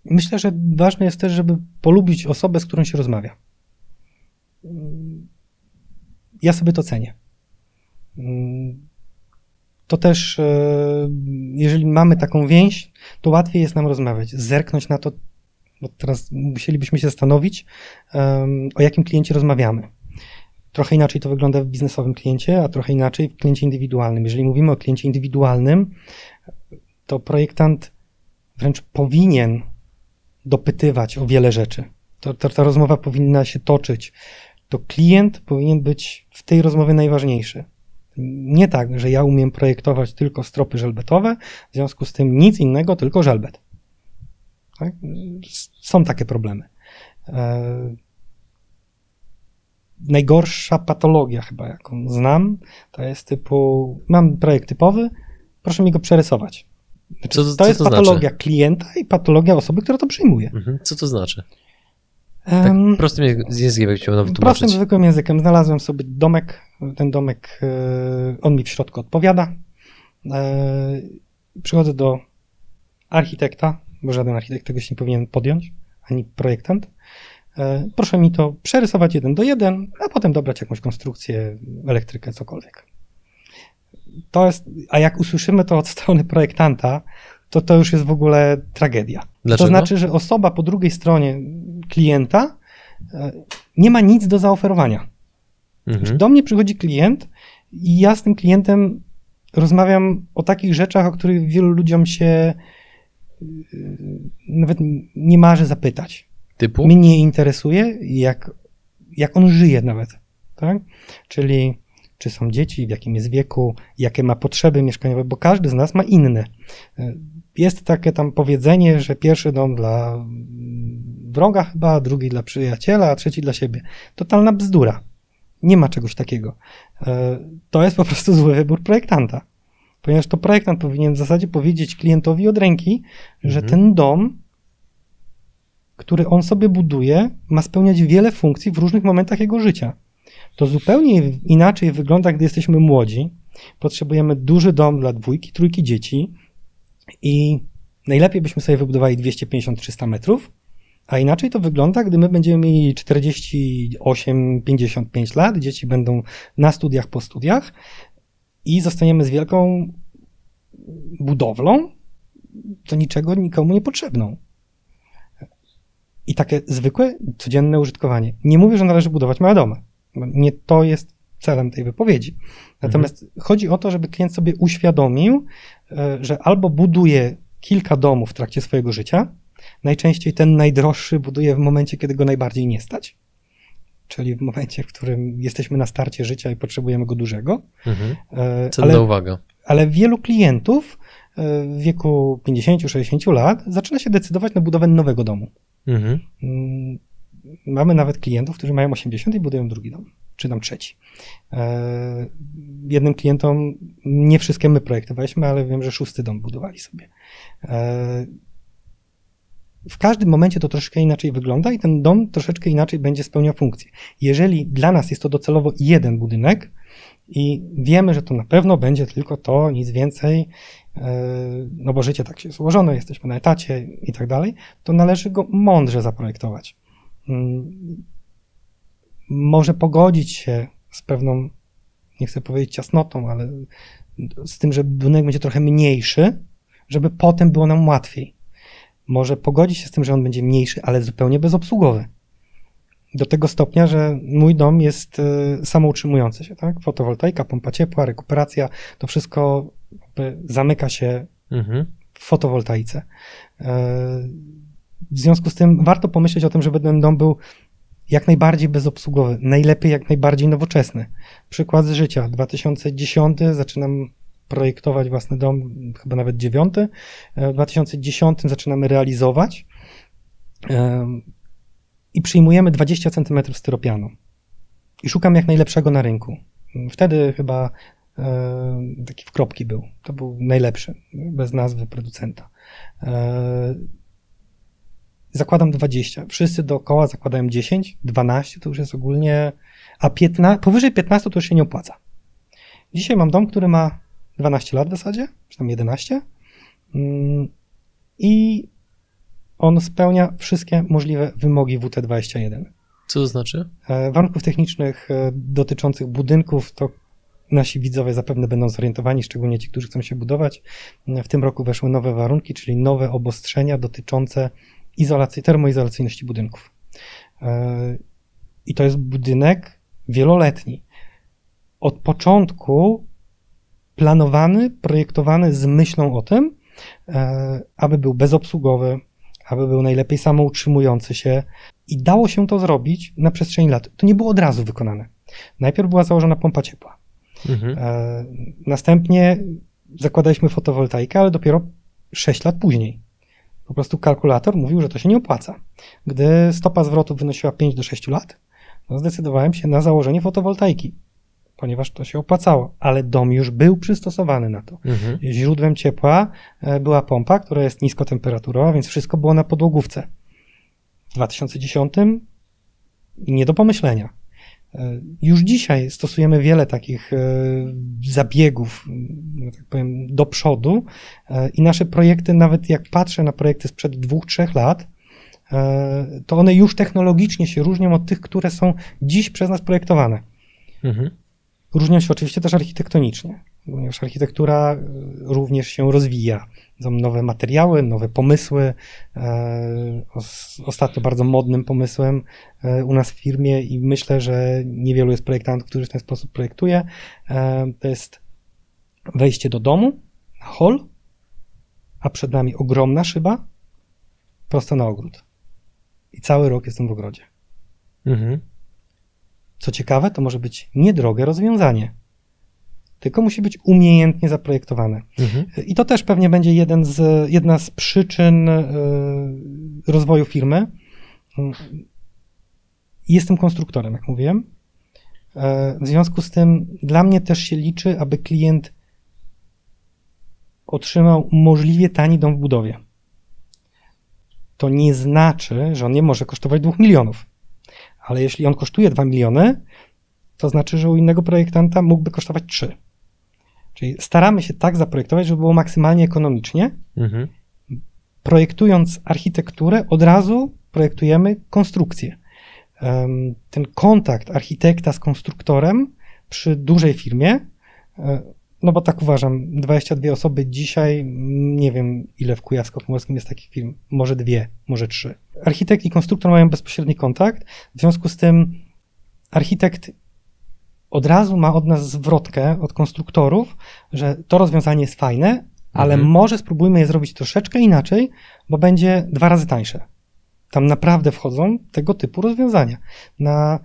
Speaker 2: Myślę, że ważne jest też, żeby polubić osobę, z którą się rozmawia. Ja sobie to cenię. To też, e, jeżeli mamy taką więź, to łatwiej jest nam rozmawiać, zerknąć na to, bo teraz musielibyśmy się zastanowić, um, o jakim kliencie rozmawiamy. Trochę inaczej to wygląda w biznesowym kliencie, a trochę inaczej w kliencie indywidualnym. Jeżeli mówimy o kliencie indywidualnym, to projektant wręcz powinien dopytywać o wiele rzeczy. To, to, ta rozmowa powinna się toczyć. To klient powinien być w tej rozmowie najważniejszy. Nie tak, że ja umiem projektować tylko stropy żelbetowe, w związku z tym nic innego, tylko żelbet. Tak? Są takie problemy. E, najgorsza patologia chyba, jaką znam, to jest typu, mam projekt typowy, proszę mi go przerysować. Znaczy, co, to, to jest to patologia znaczy? klienta i patologia osoby, która to przyjmuje.
Speaker 1: Mhm. Co to znaczy? Tak um, prostym językiem chciałbym wytłumaczyć.
Speaker 2: Prostym, zwykłym językiem. Znalazłem sobie domek, ten domek, e, on mi w środku odpowiada. E, przychodzę do architekta, bo żaden architekt tego się nie powinien podjąć, ani projektant. E, proszę mi to przerysować jeden do jeden, a potem dobrać jakąś konstrukcję, elektrykę, cokolwiek. To jest, a jak usłyszymy to od strony projektanta, to to już jest w ogóle tragedia. Dlaczego? To znaczy, że osoba po drugiej stronie klienta e, nie ma nic do zaoferowania. Mhm. Do mnie przychodzi klient i ja z tym klientem rozmawiam o takich rzeczach, o których wielu ludziom się nawet nie marzy zapytać.
Speaker 1: Typu?
Speaker 2: Mnie interesuje, jak, jak on żyje nawet, tak? Czyli czy są dzieci, w jakim jest wieku, jakie ma potrzeby mieszkaniowe, bo każdy z nas ma inne. Jest takie tam powiedzenie, że pierwszy dom dla wroga chyba, drugi dla przyjaciela, a trzeci dla siebie. Totalna bzdura. Nie ma czegoś takiego. To jest po prostu zły wybór projektanta ponieważ to projektant powinien w zasadzie powiedzieć klientowi od ręki, że mhm. ten dom, który on sobie buduje, ma spełniać wiele funkcji w różnych momentach jego życia. To zupełnie inaczej wygląda, gdy jesteśmy młodzi. Potrzebujemy duży dom dla dwójki, trójki dzieci i najlepiej byśmy sobie wybudowali 250-300 metrów, a inaczej to wygląda, gdy my będziemy mieli 48-55 lat, dzieci będą na studiach, po studiach i zostaniemy z wielką budowlą, to niczego nikomu nie potrzebną. I takie zwykłe, codzienne użytkowanie. Nie mówię, że należy budować małe domy. Nie to jest celem tej wypowiedzi. Natomiast mhm. chodzi o to, żeby klient sobie uświadomił, e, że albo buduje kilka domów w trakcie swojego życia, najczęściej ten najdroższy buduje w momencie, kiedy go najbardziej nie stać, czyli w momencie, w którym jesteśmy na starcie życia i potrzebujemy go dużego.
Speaker 1: Mhm. E, Cenna uwaga.
Speaker 2: Ale wielu klientów e, w wieku 50-60 lat zaczyna się decydować na budowę nowego domu. Mhm. Mm, mamy nawet klientów, którzy mają 80 i budują drugi dom, czy tam trzeci. E, jednym klientom nie wszystkie my projektowaliśmy, ale wiem, że szósty dom budowali sobie. W każdym momencie to troszeczkę inaczej wygląda i ten dom troszeczkę inaczej będzie spełniał funkcję. Jeżeli dla nas jest to docelowo jeden budynek i wiemy, że to na pewno będzie tylko to, nic więcej, no bo życie tak się złożone, jesteśmy na etacie i tak dalej, to należy go mądrze zaprojektować. Mm, może pogodzić się z pewną, nie chcę powiedzieć ciasnotą, ale z tym, że budynek będzie trochę mniejszy, żeby potem było nam łatwiej. Może pogodzić się z tym, że on będzie mniejszy, ale zupełnie bezobsługowy. Do tego stopnia, że mój dom jest y, samoutrzymujący się, tak? Fotowoltaika, pompa ciepła, rekuperacja, to wszystko zamyka się mhm. w fotowoltaice. E, w związku z tym warto pomyśleć o tym, żeby ten dom był jak najbardziej bezobsługowy, najlepiej jak najbardziej nowoczesny. Przykład z życia. 2010 zaczynam projektować własny dom, chyba nawet dziewiąty. E, w 2010 zaczynamy realizować e, i przyjmujemy 20 cm styropianu. I szukam jak najlepszego na rynku. Wtedy chyba e, taki w kropki był. To był najlepszy, bez nazwy producenta zakładam 20. Wszyscy dookoła zakładają 10, 12 to już jest ogólnie, a 15, powyżej 15 to już się nie opłaca. Dzisiaj mam dom, który ma 12 lat w zasadzie, czy tam 11 mm, i on spełnia wszystkie możliwe wymogi WT21.
Speaker 1: Co to znaczy?
Speaker 2: E, warunków technicznych e, dotyczących budynków to nasi widzowie zapewne będą zorientowani, szczególnie ci, którzy chcą się budować. W tym roku weszły nowe warunki, czyli nowe obostrzenia dotyczące izolacji, termoizolacyjności budynków. E, I to jest budynek wieloletni. Od początku planowany, projektowany z myślą o tym, e, aby był bezobsługowy, aby był najlepiej samoutrzymujący się i dało się to zrobić na przestrzeni lat. To nie było od razu wykonane. Najpierw była założona pompa ciepła. Mhm. E, następnie zakładaliśmy fotowoltaikę, ale dopiero 6 lat później. Po prostu kalkulator mówił, że to się nie opłaca. Gdy stopa zwrotu wynosiła 5 do 6 lat, no zdecydowałem się na założenie fotowoltaiki, ponieważ to się opłacało, ale dom już był przystosowany na to. Mhm. Źródłem ciepła e, była pompa, która jest niskotemperaturowa, więc wszystko było na podłogówce. W 2010 nie do pomyślenia. E, już dzisiaj stosujemy wiele takich e, zabiegów, no tak powiem, do przodu i nasze projekty, nawet jak patrzę na projekty sprzed dwóch, trzech lat, to one już technologicznie się różnią od tych, które są dziś przez nas projektowane. Mhm. Różnią się oczywiście też architektonicznie, ponieważ architektura również się rozwija. Są nowe materiały, nowe pomysły. E, ostatnio bardzo modnym pomysłem e, u nas w firmie i myślę, że niewielu jest projektantów, którzy w ten sposób projektuje. E, to jest wejście do domu na hol, a przed nami ogromna szyba prosto na ogród. I cały rok jestem w ogrodzie. Mhm. Co ciekawe, to może być niedrogie rozwiązanie tylko musi być umiejętnie zaprojektowane. Mhm. I to też pewnie będzie jeden z, jedna z przyczyn y, rozwoju firmy. Jestem konstruktorem, jak mówiłem. E, w związku z tym dla mnie też się liczy, aby klient otrzymał możliwie tani dom w budowie. To nie znaczy, że on nie może kosztować 2 milionów. Ale jeśli on kosztuje 2 miliony, to znaczy, że u innego projektanta mógłby kosztować 3. Czyli staramy się tak zaprojektować, żeby było maksymalnie ekonomicznie. Mhm. Projektując architekturę, od razu projektujemy konstrukcję. Ten kontakt architekta z konstruktorem przy dużej firmie, e, no bo tak uważam, 22 osoby dzisiaj, nie wiem ile w Kujawsko-Pomorskim jest takich firm, może dwie, może trzy. Architekt i konstruktor mają bezpośredni kontakt, w związku z tym architekt od razu ma od nas zwrotkę od konstruktorów, że to rozwiązanie jest fajne, ale
Speaker 1: Mhm.
Speaker 2: może spróbujmy je zrobić troszeczkę inaczej, bo będzie dwa razy tańsze. Tam naprawdę wchodzą tego typu rozwiązania. Na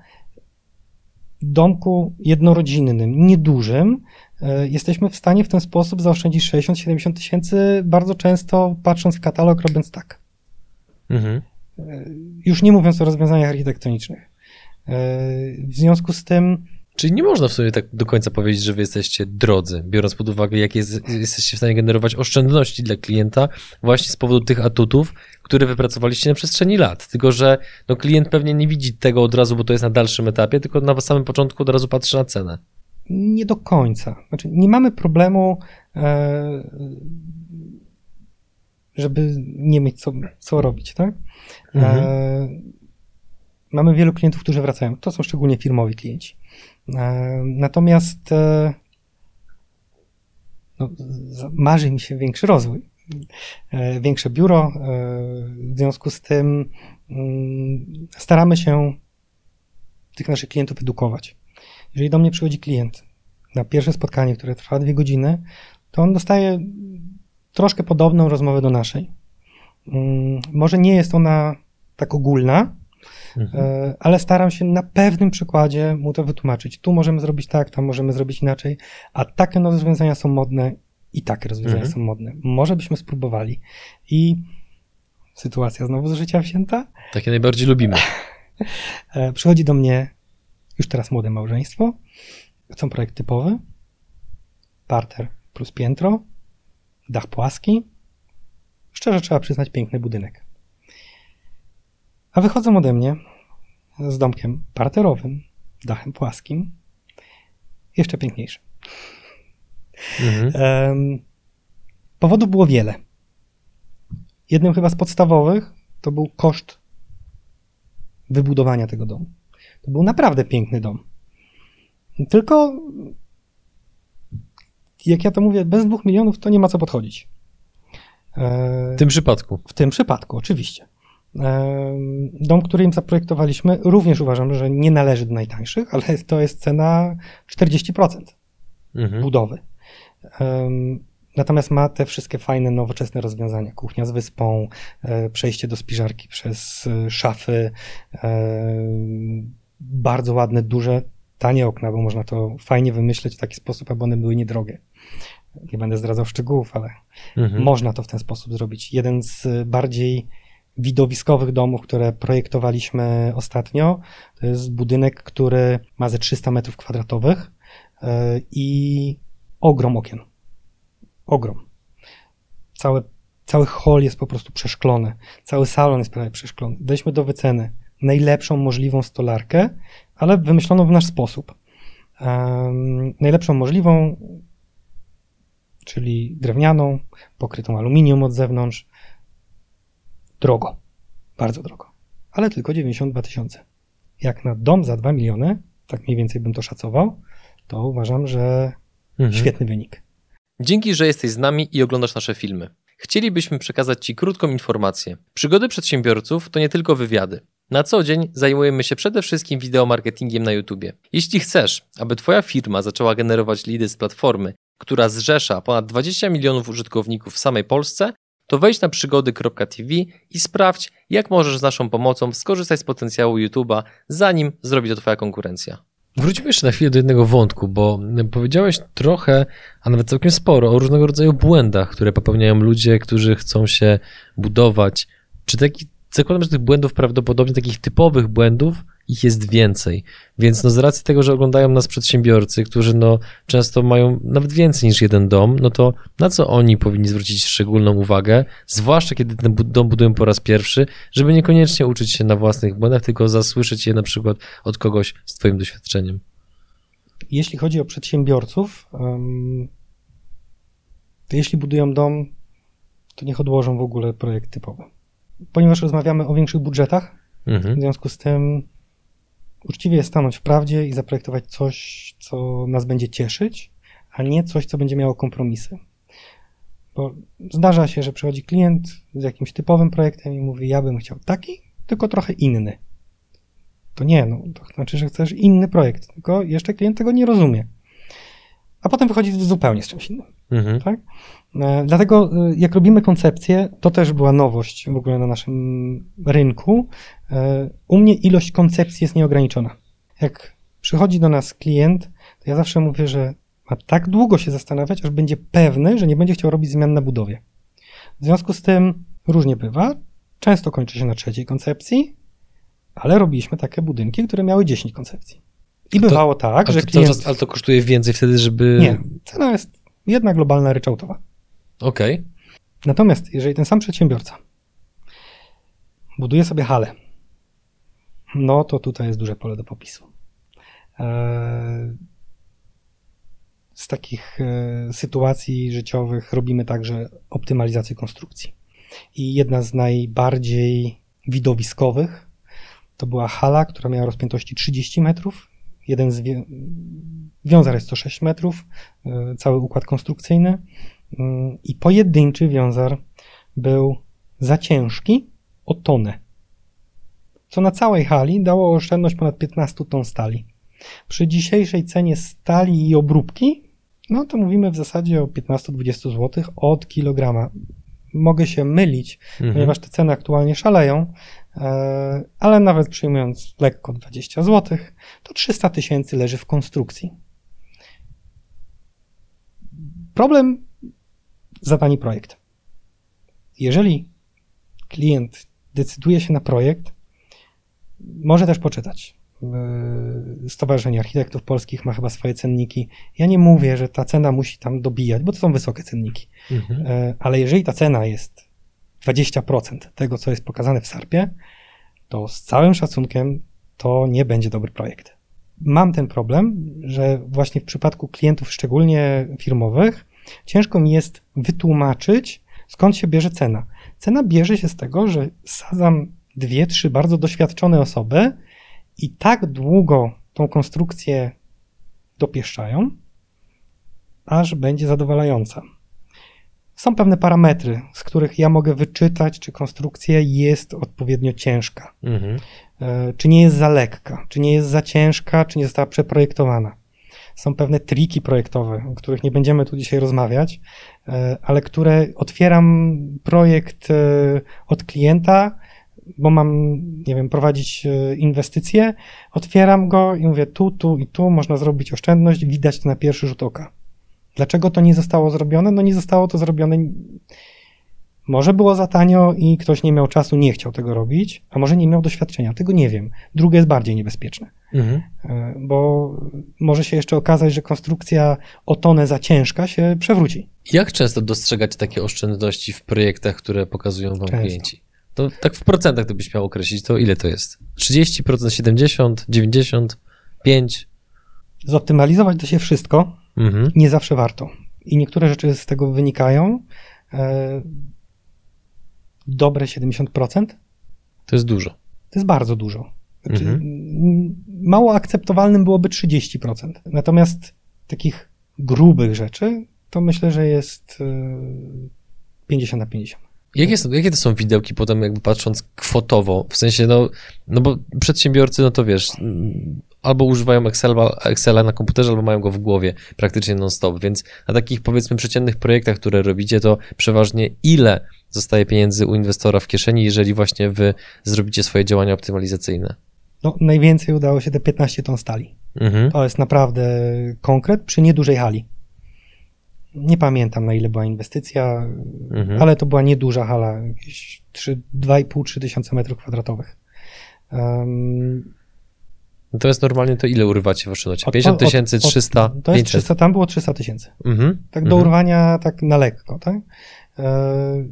Speaker 2: domku jednorodzinnym, niedużym, jesteśmy w stanie w ten sposób zaoszczędzić 60-70 tysięcy, bardzo często patrząc w katalog, robiąc tak.
Speaker 1: Mhm.
Speaker 2: Już nie mówiąc o rozwiązaniach architektonicznych. E, W związku z tym,
Speaker 1: Czyli nie można w sumie tak do końca powiedzieć, że wy jesteście drodzy, biorąc pod uwagę, jakie jest, jesteście w stanie generować oszczędności dla klienta właśnie z powodu tych atutów, które wypracowaliście na przestrzeni lat. Tylko, że no, klient pewnie nie widzi tego od razu, bo to jest na dalszym etapie, tylko na samym początku od razu patrzy na cenę.
Speaker 2: Nie do końca. Znaczy, nie mamy problemu, e, żeby nie mieć co, co robić, tak?
Speaker 1: Mhm.
Speaker 2: E, mamy wielu klientów, którzy wracają. To są szczególnie firmowi klienci. E, natomiast no, marzy mi się większy rozwój. Większe biuro. W związku z tym mm, staramy się tych naszych klientów edukować. Jeżeli do mnie przychodzi klient na pierwsze spotkanie, które trwa dwie godziny, to on dostaje troszkę podobną rozmowę do naszej. Mm, Może nie jest ona tak ogólna,
Speaker 1: Mhm.
Speaker 2: e, ale staram się na pewnym przykładzie mu to wytłumaczyć. Tu możemy zrobić tak, tam możemy zrobić inaczej, a takie nowe rozwiązania są modne i takie rozwiązania
Speaker 1: Mhm.
Speaker 2: są modne. Może byśmy spróbowali. I sytuacja znowu z życia wzięta.
Speaker 1: Takie najbardziej lubimy.
Speaker 2: E, Przychodzi do mnie już teraz młode małżeństwo. Chcą projekt typowy. Parter plus piętro. Dach płaski. Szczerze trzeba przyznać, piękny budynek. A wychodzą ode mnie z domkiem parterowym, dachem płaskim. Jeszcze piękniejszym.
Speaker 1: Mhm.
Speaker 2: Powodów było wiele. Jednym chyba z podstawowych to był koszt wybudowania tego domu. To był naprawdę piękny dom. Tylko, jak ja to mówię, bez dwóch milionów to nie ma co podchodzić. E,
Speaker 1: W tym przypadku.
Speaker 2: w tym przypadku, oczywiście. Em, Dom, który im zaprojektowaliśmy, również uważam, że nie należy do najtańszych, ale to jest cena 40%
Speaker 1: Mhm.
Speaker 2: budowy. Em, Natomiast ma te wszystkie fajne, nowoczesne rozwiązania. Kuchnia z wyspą, e, przejście do spiżarki przez e, szafy, e, bardzo ładne, duże, tanie okna, bo można to fajnie wymyśleć w taki sposób, aby one były niedrogie. Nie będę zdradzał szczegółów, ale
Speaker 1: Mhm.
Speaker 2: można to w ten sposób zrobić. Jeden z bardziej widowiskowych domów, które projektowaliśmy ostatnio, to jest budynek, który ma ze 300 metrów kwadratowych y, i ogrom okien. Ogrom. Cały, cały hol jest po prostu przeszklony. Cały salon jest prawie przeszklony. Daliśmy do wyceny najlepszą możliwą stolarkę, ale wymyśloną w nasz sposób. Em, najlepszą możliwą, czyli drewnianą, pokrytą aluminium od zewnątrz. Drogo. Bardzo drogo. Ale tylko 92 tysiące. Jak na dom za 2 miliony, tak mniej więcej bym to szacował, to uważam, że
Speaker 1: Mhm.
Speaker 2: świetny wynik.
Speaker 1: Dzięki, że jesteś z nami i oglądasz nasze filmy. Chcielibyśmy przekazać Ci krótką informację. Przygody przedsiębiorców to nie tylko wywiady. Na co dzień zajmujemy się przede wszystkim wideomarketingiem na YouTube. Jeśli chcesz, aby Twoja firma zaczęła generować lidy z platformy, która zrzesza ponad 20 milionów użytkowników w samej Polsce, to wejdź na przygody.tv i sprawdź, jak możesz z naszą pomocą skorzystać z potencjału YouTube'a, zanim zrobi to Twoja konkurencja. Wróćmy jeszcze na chwilę do jednego wątku, bo powiedziałeś trochę, a nawet całkiem sporo o różnego rodzaju błędach, które popełniają ludzie, którzy chcą się budować. Czy taki, zakładam, że tych błędów prawdopodobnie, takich typowych błędów, ich jest więcej. Więc no z racji tego, że oglądają nas przedsiębiorcy, którzy no często mają nawet więcej niż jeden dom, no to na co oni powinni zwrócić szczególną uwagę, zwłaszcza kiedy ten dom budują po raz pierwszy, żeby niekoniecznie uczyć się na własnych błędach, tylko zasłyszeć je na przykład od kogoś z twoim doświadczeniem.
Speaker 2: Jeśli chodzi o przedsiębiorców, to jeśli budują dom, to niech odłożą w ogóle projekt typowy. Ponieważ rozmawiamy o większych budżetach, w
Speaker 1: Mhm.
Speaker 2: związku z tym uczciwie jest stanąć w prawdzie i zaprojektować coś, co nas będzie cieszyć, a nie coś, co będzie miało kompromisy. Bo zdarza się, że przychodzi klient z jakimś typowym projektem i mówi: Ja bym chciał taki, tylko trochę inny. To nie, no to znaczy, że chcesz inny projekt, tylko jeszcze klient tego nie rozumie. A potem wychodzi zupełnie z czymś innym.
Speaker 1: Mhm.
Speaker 2: Tak? E, Dlatego, e, jak robimy koncepcję, to też była nowość w ogóle na naszym rynku. E, U mnie ilość koncepcji jest nieograniczona. Jak przychodzi do nas klient, to ja zawsze mówię, że ma tak długo się zastanawiać, aż będzie pewny, że nie będzie chciał robić zmian na budowie. W związku z tym różnie bywa. Często kończy się na trzeciej koncepcji, ale robiliśmy takie budynki, które miały 10 koncepcji. I
Speaker 1: to-
Speaker 2: bywało tak, że
Speaker 1: to,
Speaker 2: klient...
Speaker 1: czas, ale to kosztuje więcej wtedy, żeby...
Speaker 2: Nie, cena jest jedna globalna ryczałtowa.
Speaker 1: Okej.
Speaker 2: Natomiast jeżeli ten sam przedsiębiorca buduje sobie halę, no to tutaj jest duże pole do popisu. Eee, Z takich e, sytuacji życiowych robimy także optymalizację konstrukcji. I jedna z najbardziej widowiskowych to była hala, która miała rozpiętości 30 metrów. Jeden z wiązar jest 106 metrów, e, cały układ konstrukcyjny. I pojedynczy wiązar był za ciężki o tonę, co na całej hali dało oszczędność ponad 15 ton stali. Przy dzisiejszej cenie stali i obróbki, no to mówimy w zasadzie o 15-20 zł od kilograma. Mogę się mylić,
Speaker 1: Mhm.
Speaker 2: ponieważ te ceny aktualnie szaleją, e, ale nawet przyjmując lekko 20 zł, to 300 tysięcy leży w konstrukcji. Problem za tani projekt. Jeżeli klient decyduje się na projekt, może też poczytać. Yy, Stowarzyszenie Architektów Polskich ma chyba swoje cenniki. Ja nie mówię, że ta cena musi tam dobijać, bo to są wysokie cenniki.
Speaker 1: Mhm.
Speaker 2: E, Ale jeżeli ta cena jest 20% tego, co jest pokazane w SARP-ie, to z całym szacunkiem to nie będzie dobry projekt. Mam ten problem, że właśnie w przypadku klientów, szczególnie firmowych, ciężko mi jest wytłumaczyć, skąd się bierze cena. Cena bierze się z tego, że sadzam dwie, trzy bardzo doświadczone osoby i tak długo tą konstrukcję dopieszczają, aż będzie zadowalająca. Są pewne parametry, z których ja mogę wyczytać, czy konstrukcja jest odpowiednio ciężka,
Speaker 1: Mhm.
Speaker 2: e, czy nie jest za lekka, czy nie jest za ciężka, czy nie została przeprojektowana. Są pewne triki projektowe, o których nie będziemy tu dzisiaj rozmawiać, e, ale które otwieram projekt e, od klienta, bo mam, nie wiem, prowadzić e, inwestycje, otwieram go i mówię tu, tu i tu można zrobić oszczędność, widać to na pierwszy rzut oka. Dlaczego to nie zostało zrobione? No nie zostało to zrobione. Może było za tanio i ktoś nie miał czasu, nie chciał tego robić, a może nie miał doświadczenia. Tego nie wiem. Drugie jest bardziej niebezpieczne,
Speaker 1: Mhm.
Speaker 2: e, bo może się jeszcze okazać, że konstrukcja o tonę za ciężka się przewróci.
Speaker 1: Jak często dostrzegać takie oszczędności w projektach, które pokazują wam
Speaker 2: Często.
Speaker 1: klienci? To tak w procentach gdybyś miał określić, to ile to jest? 30%, 70%, 90%, 5%?
Speaker 2: Zoptymalizować da się wszystko,
Speaker 1: Mhm.
Speaker 2: nie zawsze warto. I niektóre rzeczy z tego wynikają. E, Dobre 70%
Speaker 1: To jest dużo.
Speaker 2: to jest bardzo dużo. Znaczy,
Speaker 1: Mhm.
Speaker 2: Mało akceptowalnym byłoby 30%. Natomiast takich grubych rzeczy to myślę, że jest e, 50 na 50.
Speaker 1: Jakie, są, jakie to są widełki potem jakby patrząc kwotowo? W sensie, no, no bo przedsiębiorcy, no to wiesz, albo używają Excela, Excela na komputerze, albo mają go w głowie praktycznie non-stop, więc na takich powiedzmy przeciętnych projektach, które robicie, to przeważnie ile zostaje pieniędzy u inwestora w kieszeni, jeżeli właśnie wy zrobicie swoje działania optymalizacyjne?
Speaker 2: No, najwięcej udało się te 15 ton stali.
Speaker 1: Mhm.
Speaker 2: To jest naprawdę konkret przy niedużej hali. Nie pamiętam na ile była inwestycja,
Speaker 1: Mhm.
Speaker 2: ale to była nieduża hala, jakieś 2,5-3 tysiące metrów kwadratowych. Um,
Speaker 1: Natomiast normalnie to ile urywacie w oszczędności?
Speaker 2: Od-
Speaker 1: 50
Speaker 2: od-
Speaker 1: tysięcy,
Speaker 2: od-
Speaker 1: 300,
Speaker 2: to jest
Speaker 1: 500?
Speaker 2: 300, tam było 300 tysięcy.
Speaker 1: Mhm.
Speaker 2: Tak do
Speaker 1: Mhm.
Speaker 2: urwania, tak na lekko, tak? E,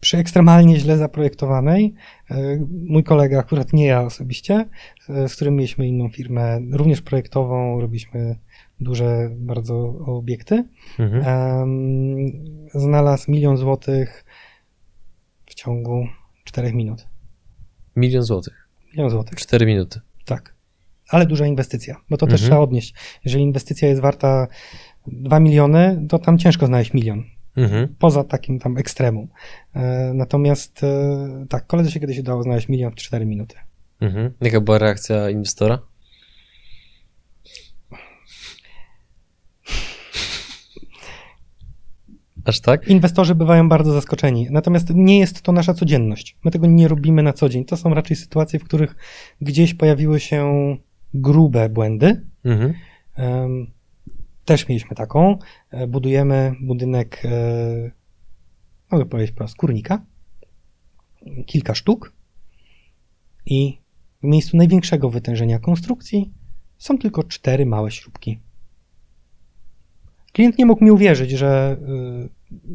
Speaker 2: przy ekstremalnie źle zaprojektowanej, e, mój kolega, akurat nie ja osobiście, e, z którym mieliśmy inną firmę, również projektową, robiliśmy duże bardzo obiekty,
Speaker 1: Mhm.
Speaker 2: znalazł milion złotych w ciągu 4 minut.
Speaker 1: Milion złotych.
Speaker 2: Milion złotych,
Speaker 1: 4 minuty.
Speaker 2: tak. Ale duża inwestycja, bo to też
Speaker 1: Mhm.
Speaker 2: trzeba odnieść. Jeżeli inwestycja jest warta 2 miliony, to tam ciężko znaleźć milion.
Speaker 1: Mhm.
Speaker 2: poza takim tam ekstremum. E, Natomiast e, tak, koledze się kiedyś udało znaleźć milion w 4 minuty.
Speaker 1: Mhm. Jaka była reakcja inwestora? Aż tak?
Speaker 2: Inwestorzy bywają bardzo zaskoczeni, natomiast nie jest to nasza codzienność. My tego nie robimy na co dzień. To są raczej sytuacje, w których gdzieś pojawiły się grube błędy.
Speaker 1: Mhm.
Speaker 2: Też mieliśmy taką. E, Budujemy budynek, e, mogę powiedzieć po skórnika. Kilka sztuk. I w miejscu największego wytężenia konstrukcji są tylko cztery małe śrubki. Klient nie mógł mi uwierzyć, że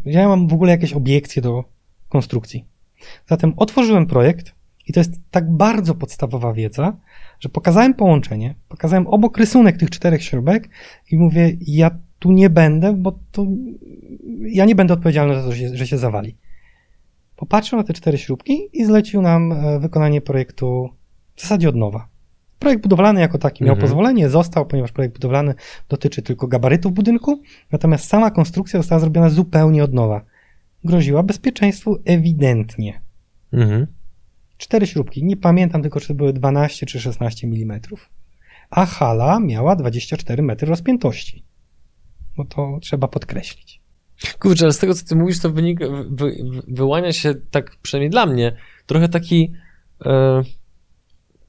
Speaker 2: y, ja mam w ogóle jakieś obiekcje do konstrukcji. Zatem otworzyłem projekt i to jest tak bardzo podstawowa wiedza, że pokazałem połączenie, pokazałem obok rysunek tych czterech śrubek i mówię, ja tu nie będę, bo to ja nie będę odpowiedzialny za to, że się, że się zawali. Popatrzył na te cztery śrubki i zlecił nam e, wykonanie projektu w zasadzie od nowa. Projekt budowlany jako taki miał
Speaker 1: Mhm.
Speaker 2: pozwolenie, został, ponieważ projekt budowlany dotyczy tylko gabarytów budynku, natomiast sama konstrukcja została zrobiona zupełnie od nowa. Groziła bezpieczeństwu ewidentnie.
Speaker 1: Mhm.
Speaker 2: Cztery śrubki, nie pamiętam tylko, czy to były 12 czy 16 mm. A hala miała 24 metry rozpiętości. Bo to trzeba podkreślić.
Speaker 1: Kurczę, ale z tego, co ty mówisz, to wynika, wy, wy, wyłania się tak, przynajmniej dla mnie, trochę taki e,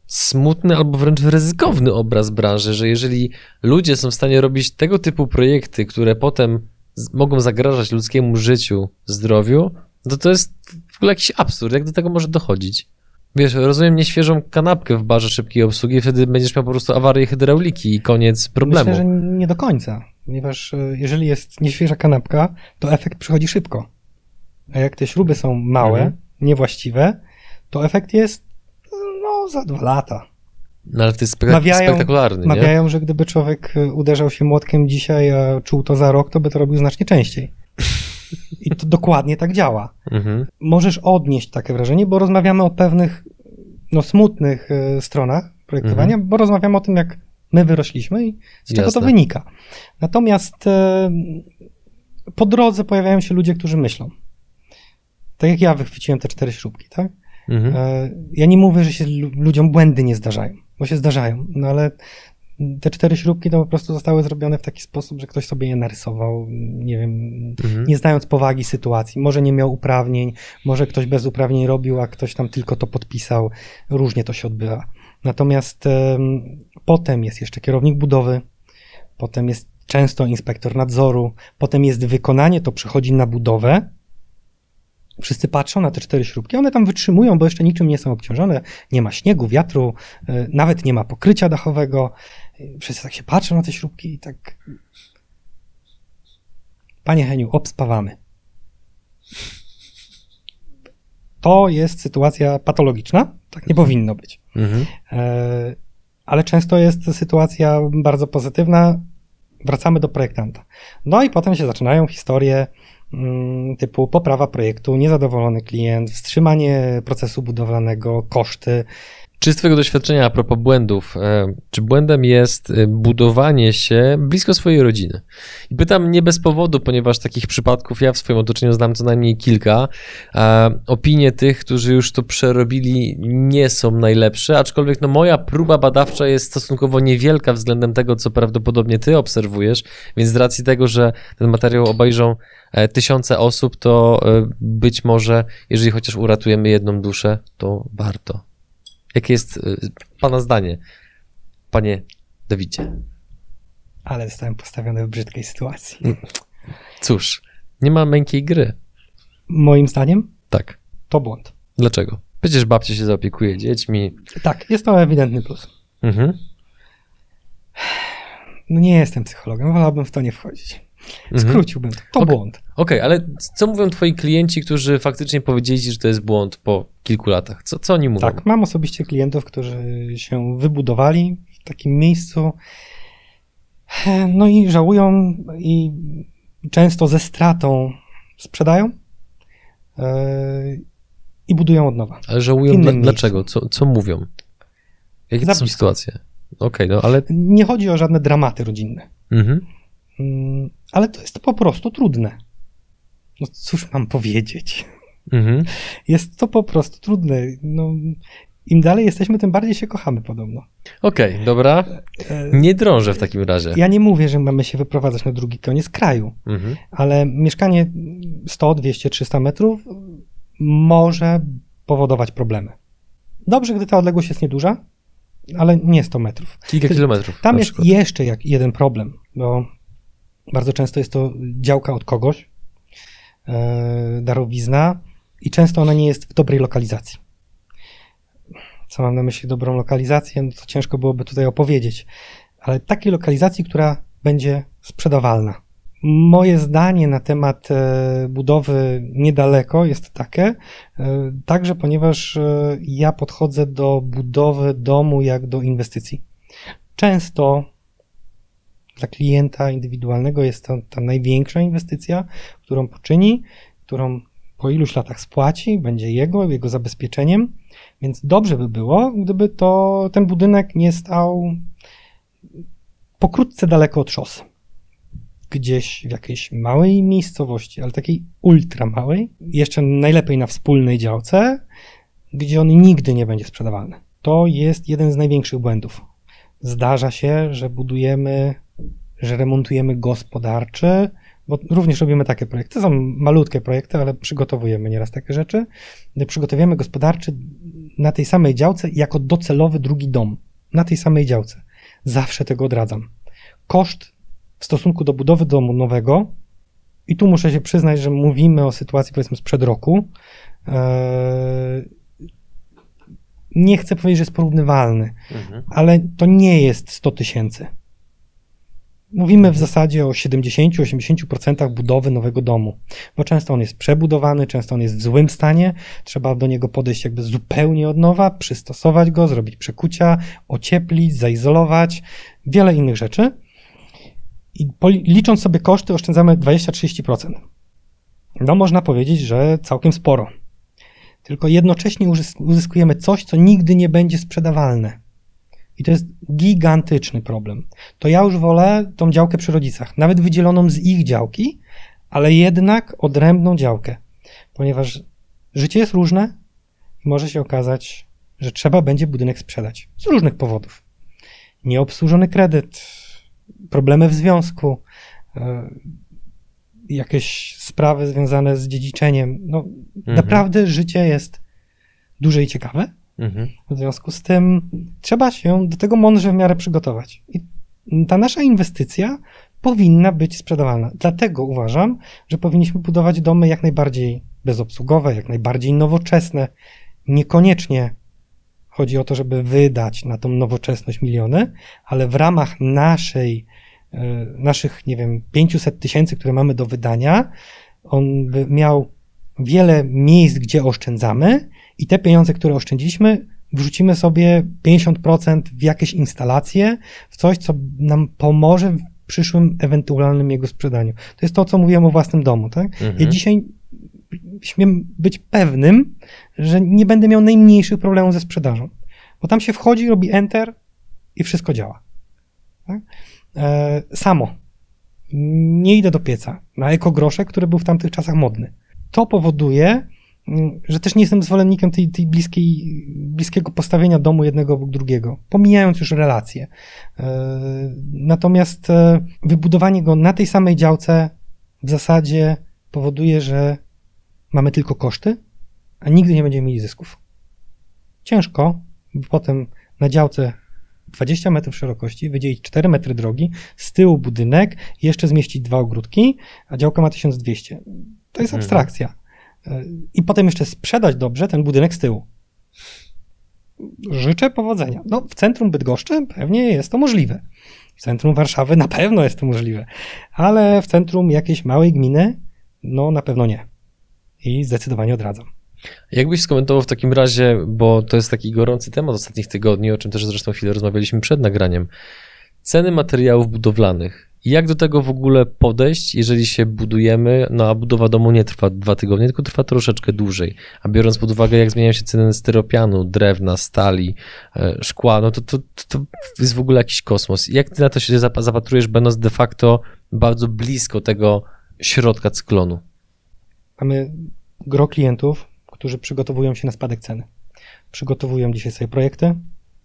Speaker 1: smutny albo wręcz ryzykowny obraz branży, że jeżeli ludzie są w stanie robić tego typu projekty, które potem mogą zagrażać ludzkiemu życiu, zdrowiu, to to jest w ogóle jakiś absurd. Jak do tego może dochodzić? Wiesz, rozumiem nieświeżą kanapkę w barze szybkiej obsługi, wtedy będziesz miał po prostu awarię hydrauliki i koniec problemu.
Speaker 2: Myślę, że nie do końca, ponieważ e, jeżeli jest nieświeża kanapka, to efekt przychodzi szybko. A jak te śruby są małe,
Speaker 1: Mhm.
Speaker 2: niewłaściwe, to efekt jest no, za dwa lata.
Speaker 1: No ale to jest spektak-
Speaker 2: Mawiają-
Speaker 1: spektakularny, nie?
Speaker 2: Mawiają, że gdyby człowiek e, uderzał się młotkiem dzisiaj, a czuł to za rok, to by to robił znacznie częściej. I to dokładnie tak działa.
Speaker 1: Mhm.
Speaker 2: Możesz odnieść takie wrażenie, bo rozmawiamy o pewnych no, smutnych e, stronach projektowania, bo rozmawiamy o tym, jak my wyrośliśmy i z czego
Speaker 1: Jasne.
Speaker 2: to wynika. Natomiast e, po drodze pojawiają się ludzie, którzy myślą. Tak jak ja wychwyciłem te cztery śrubki, tak?
Speaker 1: Mhm.
Speaker 2: E, Ja nie mówię, że się lu- ludziom błędy nie zdarzają, bo się zdarzają, no ale te cztery śrubki to po prostu zostały zrobione w taki sposób, że ktoś sobie je narysował, nie wiem,
Speaker 1: Mhm.
Speaker 2: nie znając powagi sytuacji. Może nie miał uprawnień, może ktoś bez uprawnień robił, a ktoś tam tylko to podpisał. Różnie to się odbywa. Natomiast em, potem jest jeszcze kierownik budowy, potem jest często inspektor nadzoru, potem jest wykonanie, to przychodzi na budowę. Wszyscy patrzą na te cztery śrubki, one tam wytrzymują, bo jeszcze niczym nie są obciążone. Nie ma śniegu, wiatru, y, nawet nie ma pokrycia dachowego. Y, Wszyscy tak się patrzą na te śrubki i tak. Panie Heniu, obspawamy. To jest sytuacja patologiczna. Tak nie powinno być.
Speaker 1: Mhm.
Speaker 2: E, ale często jest sytuacja bardzo pozytywna. Wracamy do projektanta. No i potem się zaczynają historie typu poprawa projektu, niezadowolony klient, wstrzymanie procesu budowlanego, koszty.
Speaker 1: Czy z Twojego doświadczenia a propos błędów, e, czy błędem jest e, budowanie się blisko swojej rodziny? I pytam nie bez powodu, ponieważ takich przypadków ja w swoim otoczeniu znam co najmniej kilka. Opinie tych, którzy już to przerobili, nie są najlepsze, aczkolwiek no, moja próba badawcza jest stosunkowo niewielka względem tego, co prawdopodobnie Ty obserwujesz, więc z racji tego, że ten materiał obejrzą e, tysiące osób, to być może, jeżeli chociaż uratujemy jedną duszę, to warto. Jakie jest y, Pana zdanie, Panie Dawidzie?
Speaker 2: Ale zostałem postawiony w brzydkiej sytuacji.
Speaker 1: Cóż, nie ma mękiej gry.
Speaker 2: Moim zdaniem
Speaker 1: Tak.
Speaker 2: to błąd.
Speaker 1: Dlaczego? Przecież babcia się zaopiekuje dziećmi.
Speaker 2: Tak, jest to ewidentny plus.
Speaker 1: Mhm.
Speaker 2: No nie jestem psychologiem, wolałbym w to nie wchodzić.
Speaker 1: Mhm.
Speaker 2: Skróciłbym to. To
Speaker 1: Okej.
Speaker 2: błąd.
Speaker 1: Okej, ale co mówią Twoi klienci, którzy faktycznie powiedzieli Ci, że to jest błąd po kilku latach? Co, co oni mówią?
Speaker 2: Tak, mam osobiście klientów, którzy się wybudowali w takim miejscu, no i żałują i często ze stratą sprzedają yy, i budują od nowa.
Speaker 1: Ale żałują dla, dlaczego? Co, co mówią? Jakie to są sytuacje? Okej, no ale...
Speaker 2: Nie chodzi o żadne dramaty rodzinne,
Speaker 1: Mhm.
Speaker 2: Ale to jest po prostu trudne. No cóż mam powiedzieć?
Speaker 1: Mhm.
Speaker 2: Jest to po prostu trudne. No, im dalej jesteśmy, tym bardziej się kochamy podobno.
Speaker 1: Okej, dobra.
Speaker 2: E,
Speaker 1: Nie drążę w takim razie.
Speaker 2: Ja nie mówię, że mamy się wyprowadzać na drugi koniec kraju,
Speaker 1: Mhm.
Speaker 2: ale mieszkanie 100, 200, 300 metrów może powodować problemy. Dobrze, gdy ta odległość jest nieduża, ale nie 100 metrów.
Speaker 1: Kilka kilometrów.
Speaker 2: Tam jest
Speaker 1: przykład.
Speaker 2: jeszcze jak jeden problem, bo bardzo często jest to działka od kogoś, e, darowizna i często ona nie jest w dobrej lokalizacji. Co mam na myśli dobrą lokalizację, no to ciężko byłoby tutaj opowiedzieć, ale takiej lokalizacji, która będzie sprzedawalna. Moje zdanie na temat e, budowy niedaleko jest takie, e, także ponieważ ja podchodzę do budowy domu jak do inwestycji. Często dla klienta indywidualnego jest to ta największa inwestycja, którą poczyni, którą po iluś latach spłaci, będzie jego, jego zabezpieczeniem, więc dobrze by było, gdyby to ten budynek nie stał pokrótce daleko od szosy. Gdzieś w jakiejś małej miejscowości, ale takiej ultra małej, jeszcze najlepiej na wspólnej działce, gdzie on nigdy nie będzie sprzedawalny. To jest jeden z największych błędów. Zdarza się, że budujemy, że remontujemy gospodarczy, bo również robimy takie projekty. Są malutkie projekty, ale przygotowujemy nieraz takie rzeczy. Przygotowujemy gospodarczy na tej samej działce jako docelowy drugi dom. Na tej samej działce. Zawsze tego odradzam. Koszt w stosunku do budowy domu nowego, i tu muszę się przyznać, że mówimy o sytuacji powiedzmy sprzed roku, eee, nie chcę powiedzieć, że jest porównywalny,
Speaker 1: Mhm.
Speaker 2: ale to nie jest 100 tysięcy. Mówimy w zasadzie o 70-80% budowy nowego domu, bo często on jest przebudowany, często on jest w złym stanie, trzeba do niego podejść jakby zupełnie od nowa, przystosować go, zrobić przekucia, ocieplić, zaizolować, wiele innych rzeczy. I licząc sobie koszty, oszczędzamy 20-30%. No, można powiedzieć, że całkiem sporo. Tylko jednocześnie uzys- uzyskujemy coś, co nigdy nie będzie sprzedawalne. I to jest gigantyczny problem. To ja już wolę tą działkę przy rodzicach, nawet wydzieloną z ich działki, ale jednak odrębną działkę, ponieważ życie jest różne i może się okazać, że trzeba będzie budynek sprzedać z różnych powodów. Nieobsłużony kredyt, problemy w związku, e, jakieś sprawy związane z dziedziczeniem. No, naprawdę życie jest duże i ciekawe.
Speaker 1: Mhm.
Speaker 2: W związku z tym trzeba się do tego mądrze w miarę przygotować. I ta nasza inwestycja powinna być sprzedawalna. Dlatego uważam, że powinniśmy budować domy jak najbardziej bezobsługowe, jak najbardziej nowoczesne. Niekoniecznie chodzi o to, żeby wydać na tą nowoczesność miliony, ale w ramach naszej, e, naszych, nie wiem, 500 tysięcy, które mamy do wydania, on by miał wiele miejsc, gdzie oszczędzamy i te pieniądze, które oszczędziliśmy, wrzucimy sobie 50% w jakieś instalacje, w coś, co nam pomoże w przyszłym ewentualnym jego sprzedaniu. To jest to, co mówiłem o własnym domu, tak?
Speaker 1: Mhm.
Speaker 2: Ja dzisiaj śmiem być pewnym, że nie będę miał najmniejszych problemów ze sprzedażą, bo tam się wchodzi, robi enter i wszystko działa. Tak? E, samo. Nie idę do pieca na ekogroszek, który był w tamtych czasach modny. To powoduje, że też nie jestem zwolennikiem tej, tej bliskiej, bliskiego postawienia domu jednego obok drugiego, pomijając już relacje. E, Natomiast e, wybudowanie go na tej samej działce w zasadzie powoduje, że mamy tylko koszty, a nigdy nie będziemy mieli zysków. Ciężko, bo potem na działce 20 metrów szerokości, wydzielić 4 metry drogi, z tyłu budynek, jeszcze zmieścić dwa ogródki, a działka ma 1200. To jest
Speaker 1: Mhm.
Speaker 2: abstrakcja. I potem jeszcze sprzedać dobrze ten budynek z tyłu. Życzę powodzenia. No, w centrum Bydgoszczy pewnie jest to możliwe. W centrum Warszawy na pewno jest to możliwe, ale w centrum jakiejś małej gminy, no na pewno nie. I zdecydowanie odradzam.
Speaker 1: Jakbyś skomentował w takim razie, bo to jest taki gorący temat ostatnich tygodni, o czym też zresztą chwilę rozmawialiśmy przed nagraniem, ceny materiałów budowlanych. Jak do tego w ogóle podejść, jeżeli się budujemy, no a budowa domu nie trwa dwa tygodnie, tylko trwa troszeczkę dłużej. A biorąc pod uwagę, jak zmieniają się ceny styropianu, drewna, stali, e, szkła, no to, to, to jest w ogóle jakiś kosmos. Jak ty na to się zap- zapatrujesz, będąc de facto bardzo blisko tego środka cyklonu?
Speaker 2: Mamy gro klientów, którzy przygotowują się na spadek ceny. przygotowują dzisiaj sobie projekty,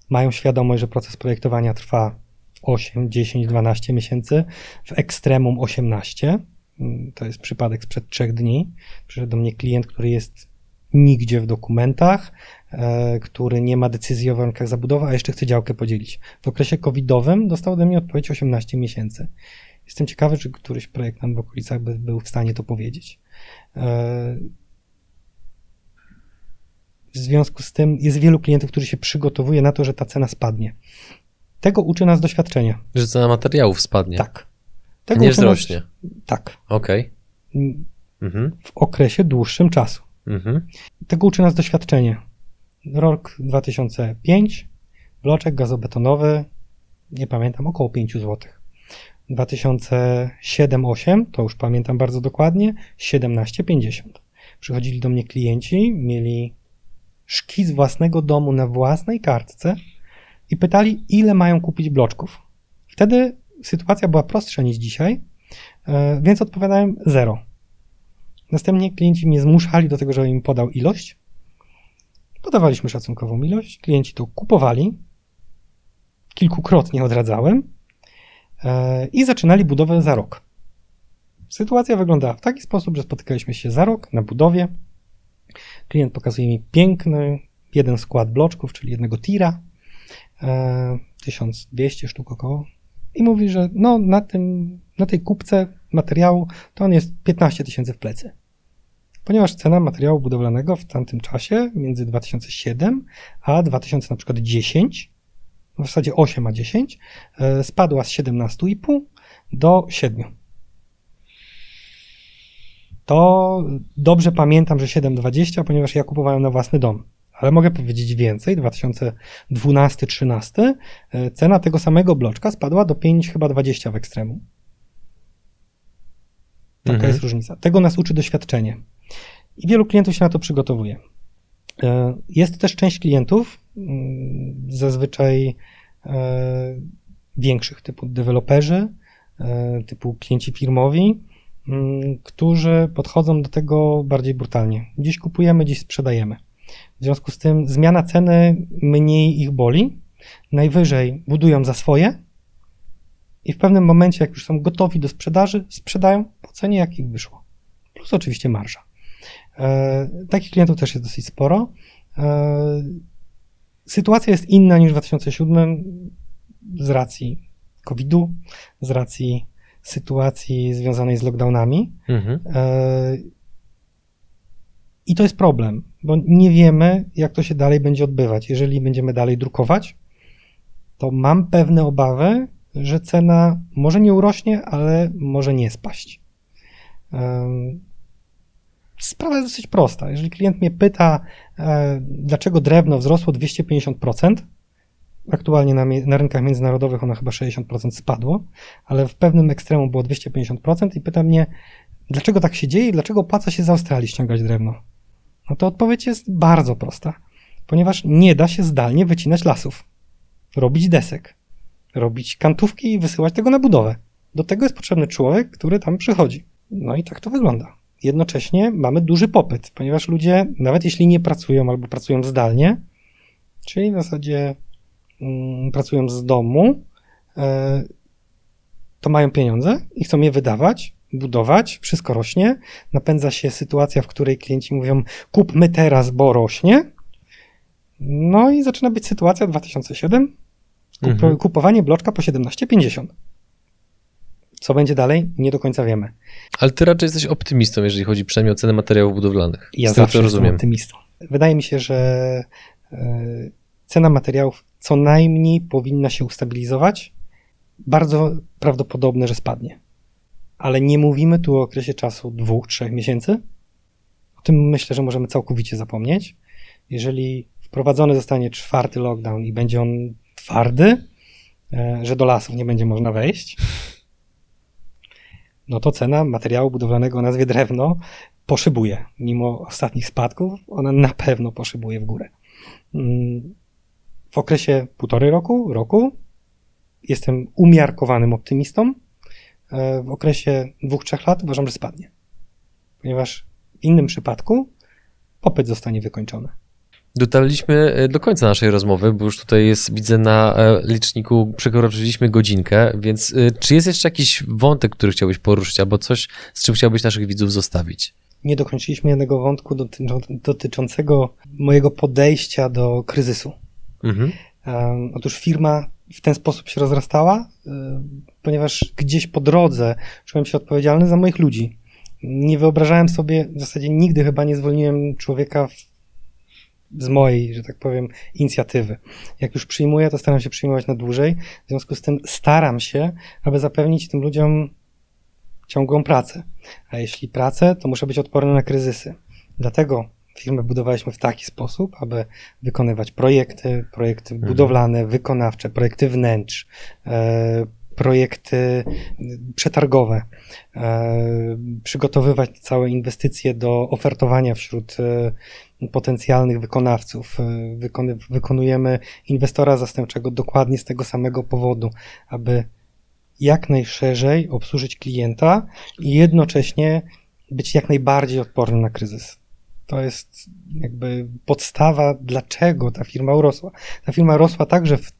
Speaker 2: mają świadomość, że proces projektowania trwa 8, 10, 12 miesięcy, w ekstremum 18. Mm, to jest przypadek sprzed trzech dni. Przyszedł do mnie klient, który jest nigdzie w dokumentach, e, który nie ma decyzji o warunkach zabudowy, a jeszcze chce działkę podzielić. W okresie covidowym dostał ode mnie odpowiedź 18 miesięcy. Jestem ciekawy, czy któryś projektant w okolicach by był w stanie to powiedzieć. E, w związku z tym jest wielu klientów, którzy się przygotowuje na to, że ta cena spadnie. Tego uczy nas doświadczenie.
Speaker 1: Że cena materiałów spadnie.
Speaker 2: Tak.
Speaker 1: Tego nie wzrośnie. Nas,
Speaker 2: tak.
Speaker 1: Okej. Okay.
Speaker 2: Mhm. W okresie dłuższym czasu. Mhm. Tego uczy nas doświadczenie. Rok 2005, bloczek gazobetonowy, nie pamiętam, około 5 zł. 2007-8, to już pamiętam bardzo dokładnie, 17,50. Przychodzili do mnie klienci, mieli szkic własnego domu na własnej kartce i pytali, ile mają kupić bloczków. Wtedy sytuacja była prostsza niż dzisiaj, e, więc odpowiadałem zero. Następnie klienci mnie zmuszali do tego, żebym im podał ilość. Podawaliśmy szacunkową ilość, klienci to kupowali, kilkukrotnie odradzałem e, i zaczynali budowę za rok. Sytuacja wyglądała w taki sposób, że spotykaliśmy się za rok na budowie. Klient pokazuje mi piękny jeden skład bloczków, czyli jednego tira, 1200 e, sztuk około. I mówi, że no na, tym, na tej kupce materiału to on jest 15 tysięcy w plecy. Ponieważ cena materiału budowlanego w tamtym czasie, między 2007 a 2010, w zasadzie 8 a 10, e, spadła z 17,5 do 7. To dobrze pamiętam, że 7,20, ponieważ ja kupowałem na własny dom. Ale mogę powiedzieć więcej, 2012-13 e, cena tego samego bloczka spadła do 5 chyba 20 w ekstremum. Taka mhm. jest różnica. Tego nas uczy doświadczenie. I wielu klientów się na to przygotowuje. E, jest też część klientów, mm, zazwyczaj e, większych, typu deweloperzy, typu klienci firmowi, mm, którzy podchodzą do tego bardziej brutalnie. Dziś kupujemy, dziś sprzedajemy. W związku z tym zmiana ceny mniej ich boli. Najwyżej budują za swoje i w pewnym momencie, jak już są gotowi do sprzedaży, sprzedają po cenie, jak ich wyszło. Plus oczywiście marża. E, takich klientów też jest dosyć sporo. E, sytuacja jest inna niż w 2007 z racji COVID-u, z racji sytuacji związanej z lockdownami. Mhm. E, I to jest problem, bo nie wiemy, jak to się dalej będzie odbywać. Jeżeli będziemy dalej drukować, to mam pewne obawy, że cena może nie urośnie, ale może nie spaść. Sprawa jest dosyć prosta. Jeżeli klient mnie pyta, e, dlaczego drewno wzrosło 250%, aktualnie na, na rynkach międzynarodowych ono chyba 60% spadło, ale w pewnym ekstremum było 250% i pyta mnie, dlaczego tak się dzieje i dlaczego opłaca się z Australii ściągać drewno. No to odpowiedź jest bardzo prosta, ponieważ nie da się zdalnie wycinać lasów, robić desek, robić kantówki i wysyłać tego na budowę. Do tego jest potrzebny człowiek, który tam przychodzi. No i tak to wygląda. Jednocześnie mamy duży popyt, ponieważ ludzie, nawet jeśli nie pracują albo pracują zdalnie, czyli w zasadzie mm, pracują z domu, e, to mają pieniądze i chcą je wydawać, budować, wszystko rośnie, napędza się sytuacja, w której klienci mówią kupmy teraz, bo rośnie. No i zaczyna być sytuacja 2007, kup, mhm. kupowanie bloczka po 17,50. Co będzie dalej? Nie do końca wiemy.
Speaker 1: Ale ty raczej jesteś optymistą, jeżeli chodzi przynajmniej o cenę materiałów budowlanych.
Speaker 2: Ja zawsze to rozumiem. optymistą. Wydaje mi się, że e, cena materiałów co najmniej powinna się ustabilizować. Bardzo prawdopodobne, że spadnie. Ale nie mówimy tu o okresie czasu dwóch, trzech miesięcy. O tym myślę, że możemy całkowicie zapomnieć. Jeżeli wprowadzony zostanie czwarty lockdown i będzie on twardy, e, że do lasów nie będzie można wejść, no to cena materiału budowlanego o nazwie drewno poszybuje. Mimo ostatnich spadków, ona na pewno poszybuje w górę. Mm, w okresie półtorej roku, roku jestem umiarkowanym optymistą. E, w okresie dwóch, trzech lat uważam, że spadnie. Ponieważ w innym przypadku popyt zostanie wykończony.
Speaker 1: Dotarliśmy e, do końca naszej rozmowy, bo już tutaj jest, widzę na e, liczniku, przekroczyliśmy godzinkę, więc czy jest jeszcze jakiś wątek, który chciałbyś poruszyć, albo coś, z czym chciałbyś naszych widzów zostawić?
Speaker 2: Nie dokończyliśmy jednego wątku dotyczącego mojego podejścia do kryzysu. Mhm. Otóż firma w ten sposób się rozrastała, ponieważ gdzieś po drodze czułem się odpowiedzialny za moich ludzi. Nie wyobrażałem sobie, w zasadzie nigdy chyba nie zwolniłem człowieka z mojej, że tak powiem, inicjatywy. Jak już przyjmuję, to staram się przyjmować na dłużej. W związku z tym staram się, aby zapewnić tym ludziom ciągłą pracę. A jeśli pracę, to muszę być odporny na kryzysy. Dlatego firmę budowaliśmy w taki sposób, aby wykonywać projekty, projekty mhm. budowlane, wykonawcze, projekty wnętrz, e, projekty przetargowe, e, przygotowywać całe inwestycje do ofertowania wśród e, potencjalnych wykonawców. E, wykony, wykonujemy inwestora zastępczego dokładnie z tego samego powodu, aby jak najszerzej obsłużyć klienta i jednocześnie być jak najbardziej odpornym na kryzys. To jest jakby podstawa, dlaczego ta firma urosła. Ta firma rosła także w,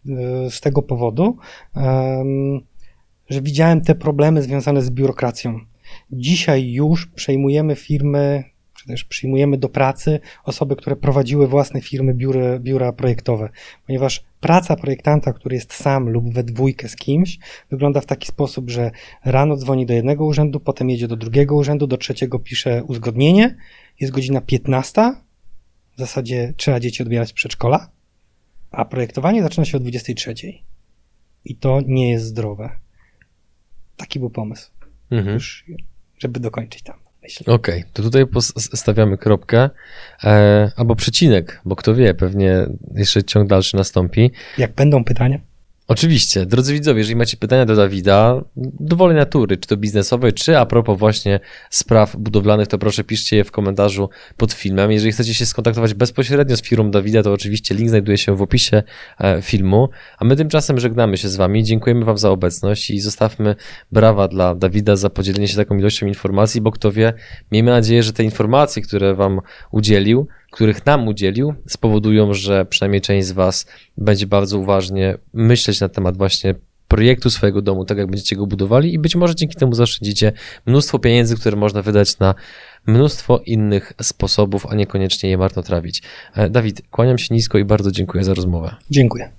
Speaker 2: z tego powodu, um, że widziałem te problemy związane z biurokracją. Dzisiaj już przejmujemy firmy, czy też przyjmujemy do pracy osoby, które prowadziły własne firmy, biura, biura projektowe, ponieważ praca projektanta, który jest sam lub we dwójkę z kimś, wygląda w taki sposób, że rano dzwoni do jednego urzędu, potem jedzie do drugiego urzędu, do trzeciego pisze uzgodnienie, jest godzina 15, w zasadzie trzeba dzieci odbierać z przedszkola, a projektowanie zaczyna się o 23. I to nie jest zdrowe. Taki był pomysł. Mhm. Już, żeby dokończyć tam.
Speaker 1: Okej, okay, to tutaj stawiamy kropkę, e, albo przecinek, bo kto wie, pewnie jeszcze ciąg dalszy nastąpi.
Speaker 2: Jak będą pytania?
Speaker 1: Oczywiście. Drodzy widzowie, jeżeli macie pytania do Dawida, dowolnej natury, czy to biznesowej, czy a propos właśnie spraw budowlanych, to proszę piszcie je w komentarzu pod filmem. Jeżeli chcecie się skontaktować bezpośrednio z firmą Dawida, to oczywiście link znajduje się w opisie e, filmu. A my tymczasem żegnamy się z Wami. Dziękujemy Wam za obecność i zostawmy brawa dla Dawida za podzielenie się taką ilością informacji, bo kto wie, miejmy nadzieję, że te informacje, które Wam udzielił, których nam udzielił, spowodują, że przynajmniej część z Was będzie bardzo uważnie myśleć na temat właśnie projektu swojego domu, tak jak będziecie go budowali i być może dzięki temu zaszczędzicie mnóstwo pieniędzy, które można wydać na mnóstwo innych sposobów, a niekoniecznie je marnotrawić. E, Dawid, kłaniam się nisko i bardzo dziękuję za rozmowę.
Speaker 2: Dziękuję.